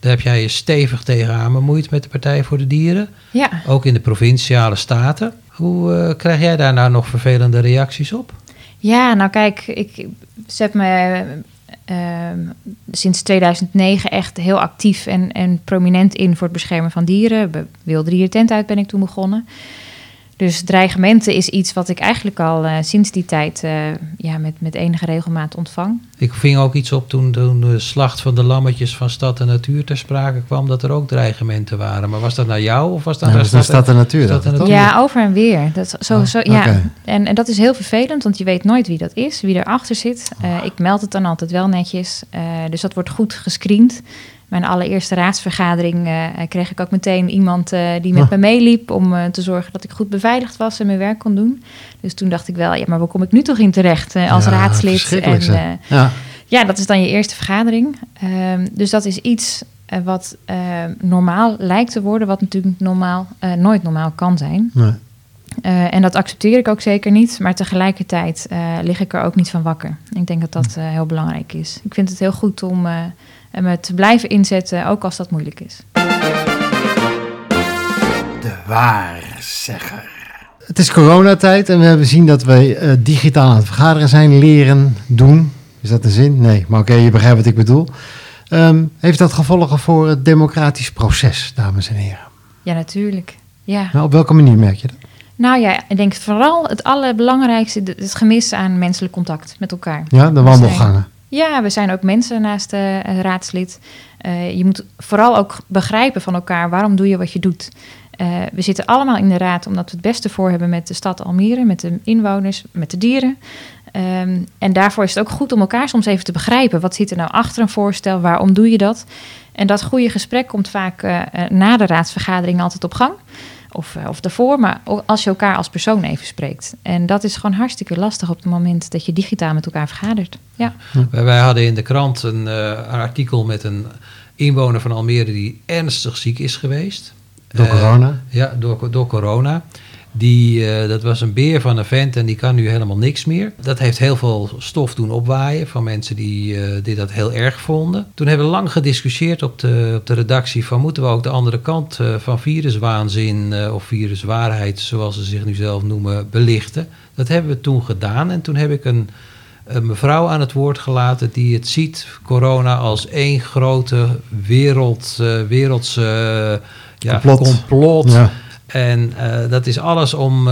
Daar heb jij je stevig tegenaan bemoeid met de Partij voor de Dieren. Ja, Ook in de provinciale staten. Hoe eh, krijg jij daar nou nog vervelende reacties op? Ja, nou kijk, ik zet me ehm, sinds 2009 echt heel actief en, en prominent in voor het beschermen van dieren. Wilde Dieren Tent uit ben ik toen begonnen. Dus dreigementen is iets wat ik eigenlijk al eh, sinds die tijd eh, ja, met, met enige regelmaat ontvang. Ik ving ook iets op toen, toen de slacht van de lammetjes van Stad en Natuur ter sprake kwam, dat er ook dreigementen waren. Maar was dat naar jou of was dat naar staat de natuur. Stad en dat, Natuur? Ja, over en weer. Dat, zo, Oh, zo, ja. en, en dat is heel vervelend, want je weet nooit wie dat is, wie erachter zit. Eh, ik meld het dan altijd wel netjes. Eh, dus dat wordt goed gescreend. Mijn allereerste raadsvergadering eh, kreeg ik ook meteen iemand eh, die met Oh. me meeliep om eh, te zorgen dat ik goed beveiligd was en mijn werk kon doen. Dus toen dacht ik wel, ja, maar waar kom ik nu toch in terecht als Ja, raadslid? eh, ja. ja, dat is dan je eerste vergadering. Ehm, dus dat is iets wat normaal lijkt te worden, wat natuurlijk normaal, nooit normaal kan zijn. Nee. En dat accepteer ik ook zeker niet, maar tegelijkertijd lig ik er ook niet van wakker. Ik denk dat dat heel belangrijk is. Ik vind het heel goed om eh, me te blijven inzetten, ook als dat moeilijk is. De waarzegger. Het is coronatijd en we hebben zien dat we eh, digitaal aan het vergaderen zijn, leren, doen. Is dat een zin? Nee, maar oké, je begrijpt wat ik bedoel. Ehm, heeft dat gevolgen voor het democratisch proces, dames en heren? Ja, natuurlijk. Ja. Nou, op welke manier merk je dat? Nou ja, ik denk vooral het allerbelangrijkste, het gemis aan menselijk contact met elkaar. Ja, de wandelgangen. Ja, we zijn ook mensen naast de raadslid. Eh, je moet vooral ook begrijpen van elkaar waarom doe je wat je doet. Eh, we zitten allemaal in de raad omdat we het beste voor hebben met de stad Almere, met de inwoners, met de dieren. Ehm, en daarvoor is het ook goed om elkaar soms even te begrijpen. Wat zit er nou achter een voorstel? Waarom doe je dat? En dat goede gesprek komt vaak na de raadsvergadering altijd op gang. Of, eh, of daarvoor, maar ook als je elkaar als persoon even spreekt. En dat is gewoon hartstikke lastig op het moment dat je digitaal met elkaar vergadert. Ja. Wij, wij hadden in de krant een, eh, een artikel met een inwoner van Almere die ernstig ziek is geweest. Door Eh, corona? Ja, door, door corona. Die, eh, dat was een beer van een vent en die kan nu helemaal niks meer. Dat heeft heel veel stof doen opwaaien van mensen die, eh, die dat heel erg vonden. Toen hebben we lang gediscussieerd op de, op de redactie van moeten we ook de andere kant eh, van viruswaanzin of viruswaarheid, zoals ze zich nu zelf noemen, belichten. Dat hebben we toen gedaan en toen heb ik een, een mevrouw aan het woord gelaten die het ziet, corona, als één grote wereld, wereldse ja, complot. complot. Ja. En dat is alles om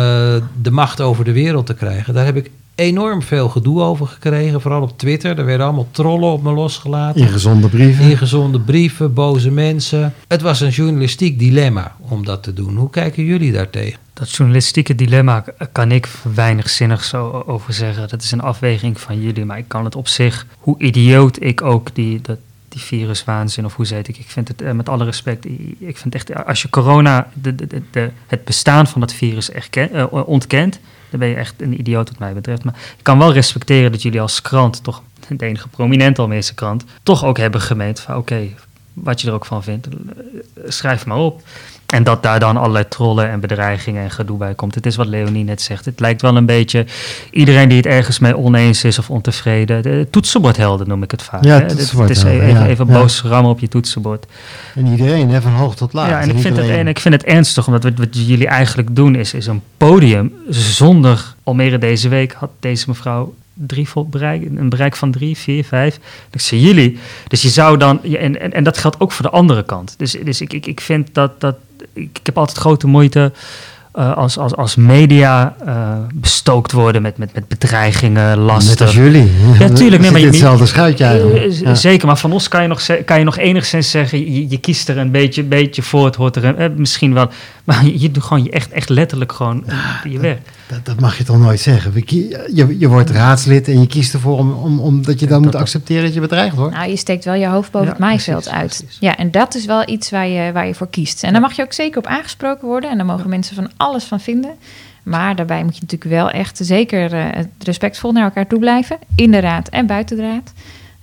de macht over de wereld te krijgen. Daar heb ik enorm veel gedoe over gekregen, vooral op Twitter. Er werden allemaal trollen op me losgelaten. Ingezonde brieven. Ingezonde brieven, boze mensen. Het was een journalistiek dilemma om dat te doen. Hoe kijken jullie daartegen? Dat journalistieke dilemma kan ik weinig zinnig zo over zeggen. Dat is een afweging van jullie, maar ik kan het op zich, hoe idioot ik ook die, dat, die viruswaanzin, of hoe zeg ik, ik vind het eh, met alle respect, ik vind echt, als je corona, de, de, de, het bestaan van dat virus erkent, uh, ontkent, dan ben je echt een idioot wat mij betreft. Maar ik kan wel respecteren dat jullie als krant, toch de enige prominente Almeerse krant, toch ook hebben gemeend van oké, wat je er ook van vindt, schrijf maar op. En dat daar dan allerlei trollen en bedreigingen en gedoe bij komt. Het is wat Leonie net zegt. Het lijkt wel een beetje iedereen die het ergens mee oneens is of ontevreden. De toetsenbordhelden noem ik het vaak. Ja, het is even, even boos rammen op je toetsenbord. En iedereen, hè, van hoog tot laag. Ja, en, ik vind, het, en ik vind het ernstig, omdat wat, wat jullie eigenlijk doen is, is een podium zonder Almere deze week had deze mevrouw drie volt bereik, een bereik van drie, vier, vijf. Ik zie jullie. Dus je zou dan, en, en, en dat geldt ook voor de andere kant. Dus, dus ik, ik, ik vind dat, dat ik, heb altijd grote moeite uh, als, als, als media uh, bestookt worden met, met, met bedreigingen, lasten. Net als jullie. Ja, tuurlijk. Nee, maar je, hetzelfde schuitje eigenlijk. Uh, ja. Zeker, maar van ons kan je nog, kan je nog enigszins zeggen, je, je kiest er een beetje, beetje voor, het hoort er misschien wel. Maar je doet gewoon je echt, echt letterlijk gewoon je werk. Dat, dat, mag je toch nooit zeggen? Je, je wordt raadslid en je kiest ervoor om, om, omdat je dan moet accepteren dat je bedreigd wordt. Nou, je steekt wel je hoofd boven het maaiveld uit. Ja, en dat is wel iets waar je, waar je voor kiest. En daar mag je ook zeker op aangesproken worden. En daar mogen mensen van alles van vinden. Maar daarbij moet je natuurlijk wel echt zeker uh, respectvol naar elkaar toe blijven. In de raad en buiten de raad.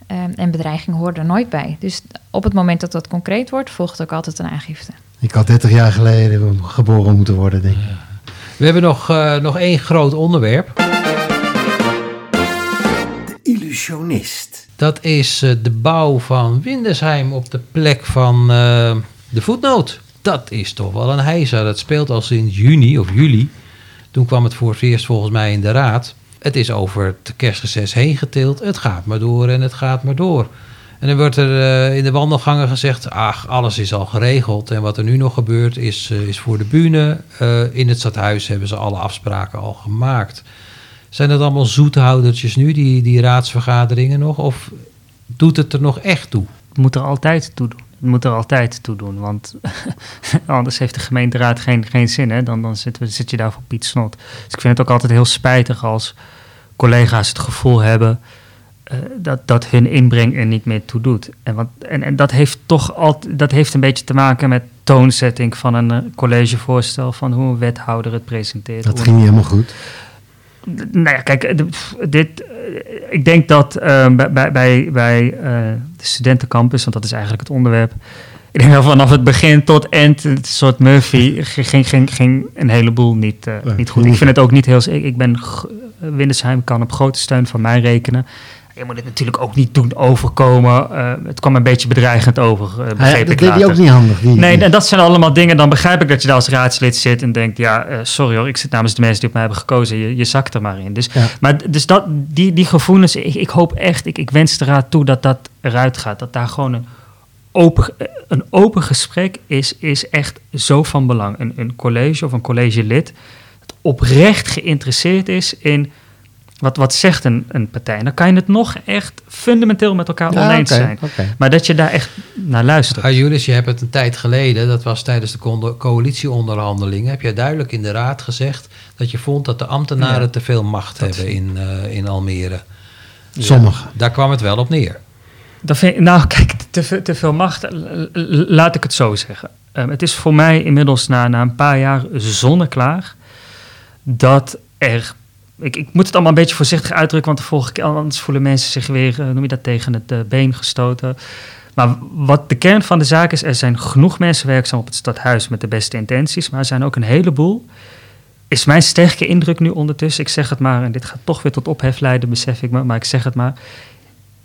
Um, en bedreigingen horen er nooit bij. Dus op het moment dat dat concreet wordt, volgt ook altijd een aangifte. Ik had 30 jaar geleden geboren moeten worden, denk ik. We hebben nog, uh, nog één groot onderwerp. De illusionist. Dat is uh, de bouw van Windesheim op de plek van uh, de voetnoot. Dat is toch wel een heisa. Dat speelt al sinds juni of juli. Toen kwam het voor het eerst volgens mij in de raad. Het is over het kerstreces heen getild. Het gaat maar door en het gaat maar door. En dan wordt er uh, in de wandelgangen gezegd: ach, alles is al geregeld. En wat er nu nog gebeurt is, uh, is voor de bühne. Uh, in het stadhuis hebben ze alle afspraken al gemaakt. Zijn dat allemaal zoethoudertjes nu, die, die raadsvergaderingen nog? Of doet het er nog echt toe? Het moet er altijd toe doen. Het moet er altijd toe doen, want anders heeft de gemeenteraad geen, geen zin. Hè? Dan, dan zit, zit je daar voor Piet Snot. Dus ik vind het ook altijd heel spijtig als collega's het gevoel hebben uh, dat, dat hun inbreng er niet meer toe doet. En, want, en, en dat heeft toch altijd, dat heeft een beetje te maken met toonzetting van een uh, collegevoorstel, van hoe een wethouder het presenteert. Dat ging niet helemaal goed. Nou ja, kijk, dit, ik denk dat uh, bij, bij, bij de studentencampus, want dat is eigenlijk het onderwerp. Ik denk dat vanaf het begin tot eind, een soort Murphy, ging, ging, ging een heleboel niet, niet goed. Ik vind het ook niet heel. Ik, ik ben. Windesheim kan op grote steun van mij rekenen. Je moet het natuurlijk ook niet doen overkomen. Uh, het kwam een beetje bedreigend over, uh, begreep ja, dat ik deed hij ook niet handig. Die, nee, en dat zijn allemaal dingen. Dan begrijp ik dat je daar als raadslid zit en denkt... ja, uh, sorry hoor, ik zit namens de mensen die op mij hebben gekozen. Je, je zakt er maar in. Dus, ja. maar, dus dat, die, die gevoelens, ik, ik hoop echt... Ik, ik wens de raad toe dat dat eruit gaat. Dat daar gewoon een open, een open gesprek is, is echt zo van belang. Een, een college of een collegelid... dat oprecht geïnteresseerd is in wat, wat zegt een, een partij? En dan kan je het nog echt fundamenteel met elkaar ja, oneens okay, zijn. Okay. Maar dat je daar echt naar luistert. Ah, Julius, je hebt het een tijd geleden, dat was tijdens de coalitieonderhandelingen, heb jij duidelijk in de raad gezegd dat je vond dat de ambtenaren ja, te veel macht hebben in, uh, in Almere. Sommigen. daar kwam het wel op neer. Dat vind, nou, kijk, te, te veel macht, laat ik het zo zeggen. Um, het is voor mij inmiddels na, na een paar jaar zonneklaar dat er ik, ik, moet het allemaal een beetje voorzichtig uitdrukken, want de volgende keer, anders voelen mensen zich weer, uh, noem je dat, tegen het uh, been gestoten. Maar wat de kern van de zaak is, er zijn genoeg mensen werkzaam op het stadhuis met de beste intenties, maar er zijn ook een heleboel, is mijn sterke indruk nu ondertussen, ik zeg het maar, en dit gaat toch weer tot ophef leiden, besef ik me, maar ik zeg het maar,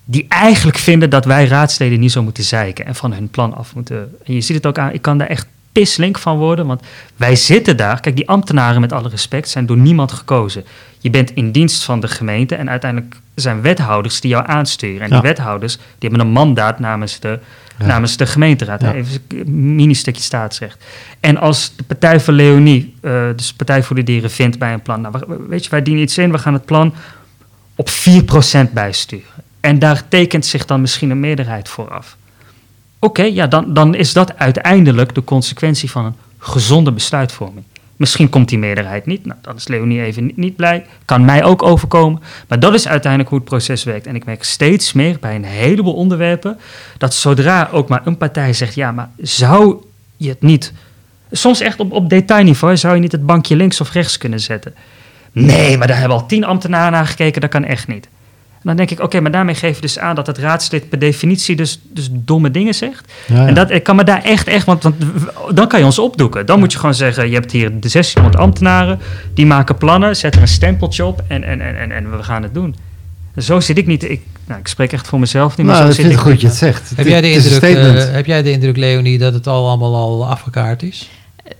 die eigenlijk vinden dat wij raadsleden niet zo moeten zeiken en van hun plan af moeten. En je ziet het ook aan, ik kan daar echt pislink van worden. Want wij zitten daar. Kijk, die ambtenaren met alle respect zijn door niemand gekozen. Je bent in dienst van de gemeente en uiteindelijk zijn wethouders die jou aansturen. En Ja. die wethouders die hebben een mandaat namens de, Ja. namens de gemeenteraad. Ja. Even een mini-stukje staatsrecht. En als de Partij voor Leonie, eh, dus Partij voor de Dieren, vindt bij een plan... Nou, we- weet je, wij dienen iets in, we gaan het plan op 4% bijsturen. En daar tekent zich dan misschien een meerderheid voor af. Oké, ja, dan, dan is dat uiteindelijk de consequentie van een gezonde besluitvorming. Misschien komt die meerderheid niet. Nou, dan is Leonie even niet, niet blij. Kan mij ook overkomen. Maar dat is uiteindelijk hoe het proces werkt. En ik merk steeds meer bij een heleboel onderwerpen... dat zodra ook maar een partij zegt... ja, maar zou je het niet... Soms echt op, op detailniveau... zou je niet het bankje links of rechts kunnen zetten. Nee, maar daar hebben al tien ambtenaren naar gekeken. Dat kan echt niet. En dan denk ik, oké, maar daarmee geef je dus aan... dat het raadslid per definitie dus, dus domme dingen zegt. Ja, ja. En dat, ik kan me daar echt, echt, want, want dan kan je ons opdoeken. Dan moet je gewoon zeggen, je hebt hier de 1600 ambtenaren, die maken plannen, zetten een stempeltje op en, en, en, en, en we gaan het doen. Zo zit ik niet, ik, nou, ik spreek echt voor mezelf niet, maar Nou, zo zit ik ik goed niet. je het zegt. Heb Het- jij, de indruk, eh, heb jij de indruk, Leonie, dat het al allemaal al afgekaart is?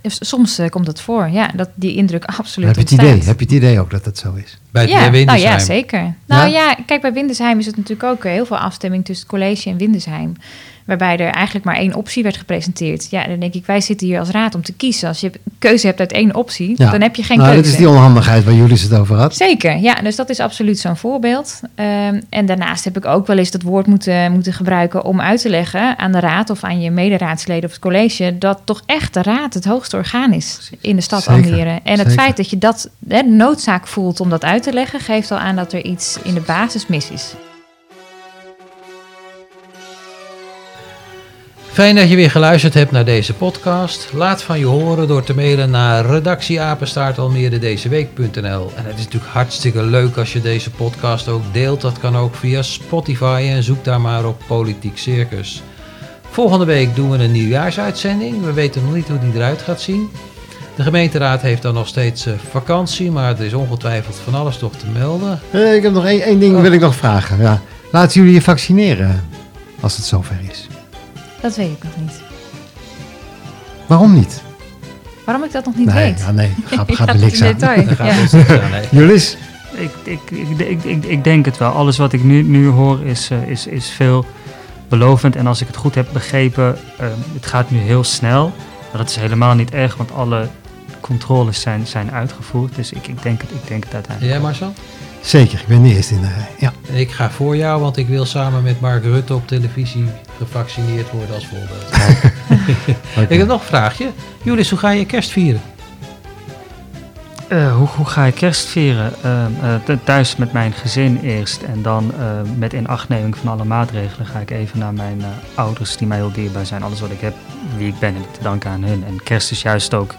Eh, Soms eh, komt het voor, ja, dat die indruk absoluut heb je het ontstaat. idee? Heb je het idee ook dat het zo is? Bij het ja, bij nou ja, zeker. Nou Ja? ja? kijk, bij Windesheim is het natuurlijk ook eh, heel veel afstemming tussen het college en Windesheim. Waarbij er eigenlijk maar één optie werd gepresenteerd. Ja, dan denk ik, wij zitten hier als raad om te kiezen. Als je keuze hebt uit één optie, Ja. dan heb je geen nou, keuze. dat is die onhandigheid waar jullie het over had. Zeker, ja, dus dat is absoluut zo'n voorbeeld. Ehm, en daarnaast heb ik ook wel eens dat woord moeten, moeten gebruiken om uit te leggen aan de raad of aan je mederaadsleden of het college dat toch echt de raad het hoogste orgaan is in de stad Zeker, Almere. En het zeker. feit dat je dat de noodzaak voelt om dat uit te leggen, geeft al aan dat er iets in de basis mis is. Fijn dat je weer geluisterd hebt naar deze podcast. Laat van je horen door te mailen naar redactieapenstaartalmeredezeweek.nl En het is natuurlijk hartstikke leuk als je deze podcast ook deelt. Dat kan ook via Spotify en zoek daar maar op Politiek Circus. Volgende week doen we een nieuwjaarsuitzending. We weten nog niet hoe die eruit gaat zien. De gemeenteraad heeft dan nog steeds eh, vakantie, maar er is ongetwijfeld van alles toch te melden. Eh, ik heb nog één, één ding Oh. wil ik nog vragen. Ja. Laten jullie je vaccineren als het zover is? Dat weet ik nog niet. Waarom niet? Waarom ik dat nog niet nee, weet? ja, nee, gaat, Ik gaat ga er niks aan. Julis? Ik, ik, ik, ik, ik, ik denk het wel. Alles wat ik nu, nu hoor is, eh, is, is veel belovend. En als ik het goed heb begrepen, eh, het gaat nu heel snel. Maar dat is helemaal niet erg, want alle controles zijn, zijn uitgevoerd. Dus ik, ik, denk het, ik denk het uiteindelijk. jij Marcel? Zeker, ik ben de eerste in de rij. Ja. En ik ga voor jou, want ik wil samen met Mark Rutte op televisie gevaccineerd worden als voorbeeld. Ik heb nog een vraagje. Julis, hoe ga je kerst vieren? Eh, hoe, hoe ga ik kerst vieren? Th- thuis met mijn gezin eerst. En dan eh, met inachtneming van alle maatregelen ga ik even naar mijn eh, ouders die mij heel dierbaar zijn. Alles wat ik heb, wie ik ben, heb ik te danken aan hun. En kerst is juist ook,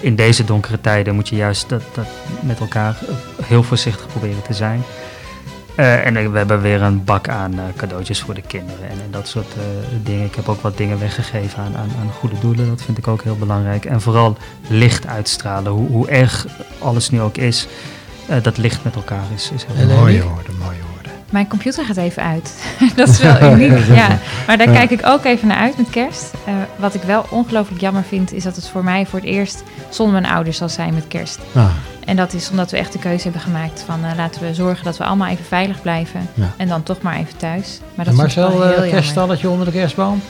in deze donkere tijden moet je juist dat, dat met elkaar heel voorzichtig proberen te zijn. Eh, en we hebben weer een bak aan eh, cadeautjes voor de kinderen en, en dat soort eh, dingen. Ik heb ook wat dingen weggegeven aan, aan, aan goede doelen. Dat vind ik ook heel belangrijk. En vooral licht uitstralen. Hoe, hoe erg alles nu ook is, eh, dat licht met elkaar is, is heel belangrijk. Mooie woorden, mooie woorden. Mijn computer gaat even uit. dat is wel uniek. ja. Maar daar kijk ik ook even naar uit met kerst. Eh, wat ik wel ongelooflijk jammer vind, is dat het voor mij voor het eerst zonder mijn ouders zal zijn met kerst. Ah, En dat is omdat we echt de keuze hebben gemaakt van eh, laten we zorgen dat we allemaal even veilig blijven. Ja. En dan toch maar even thuis. Maar En dat is wel Marcel, uh, jammer. kerststalletje onder de kerstboom?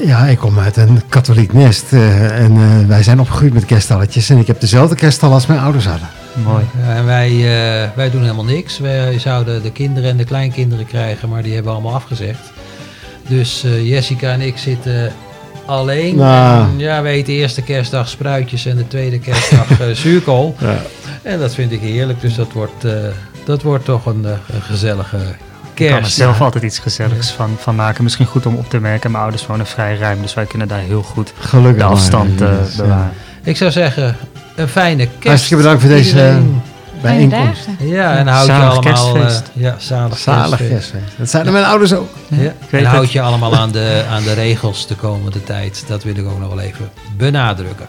ja, ik kom uit een katholiek nest. eh, en eh, wij zijn opgegroeid met kerststalletjes. En ik heb dezelfde kerststal als mijn ouders hadden. Mooi. Ja, en wij, eh, wij doen helemaal niks. Wij zouden de kinderen en de kleinkinderen krijgen, maar die hebben we allemaal afgezegd. Dus eh, Jessica en ik zitten alleen. Nou. En, ja, we eten de eerste kerstdag spruitjes en de tweede kerstdag eh, zuurkool. Ja. En dat vind ik heerlijk. Dus dat wordt, eh, dat wordt toch een, eh, een gezellige Ik kan er kerst. zelf altijd iets gezelligs van, van maken. Misschien goed om op te merken. Mijn ouders wonen vrij ruim, dus wij kunnen daar heel goed Gelukkig de maar, afstand eh, ja. bewaren. Ik zou zeggen, een fijne kerst. Hartstikke bedankt voor deze bijeenkomst. Ja, en houd je allemaal... ja, zalig, Zalig kerstfeest. kerstfeest. Dat zeiden mijn ouders ook. Ja. weet En het. houd je allemaal aan de, aan de regels de komende tijd. Dat wil ik ook nog wel even benadrukken.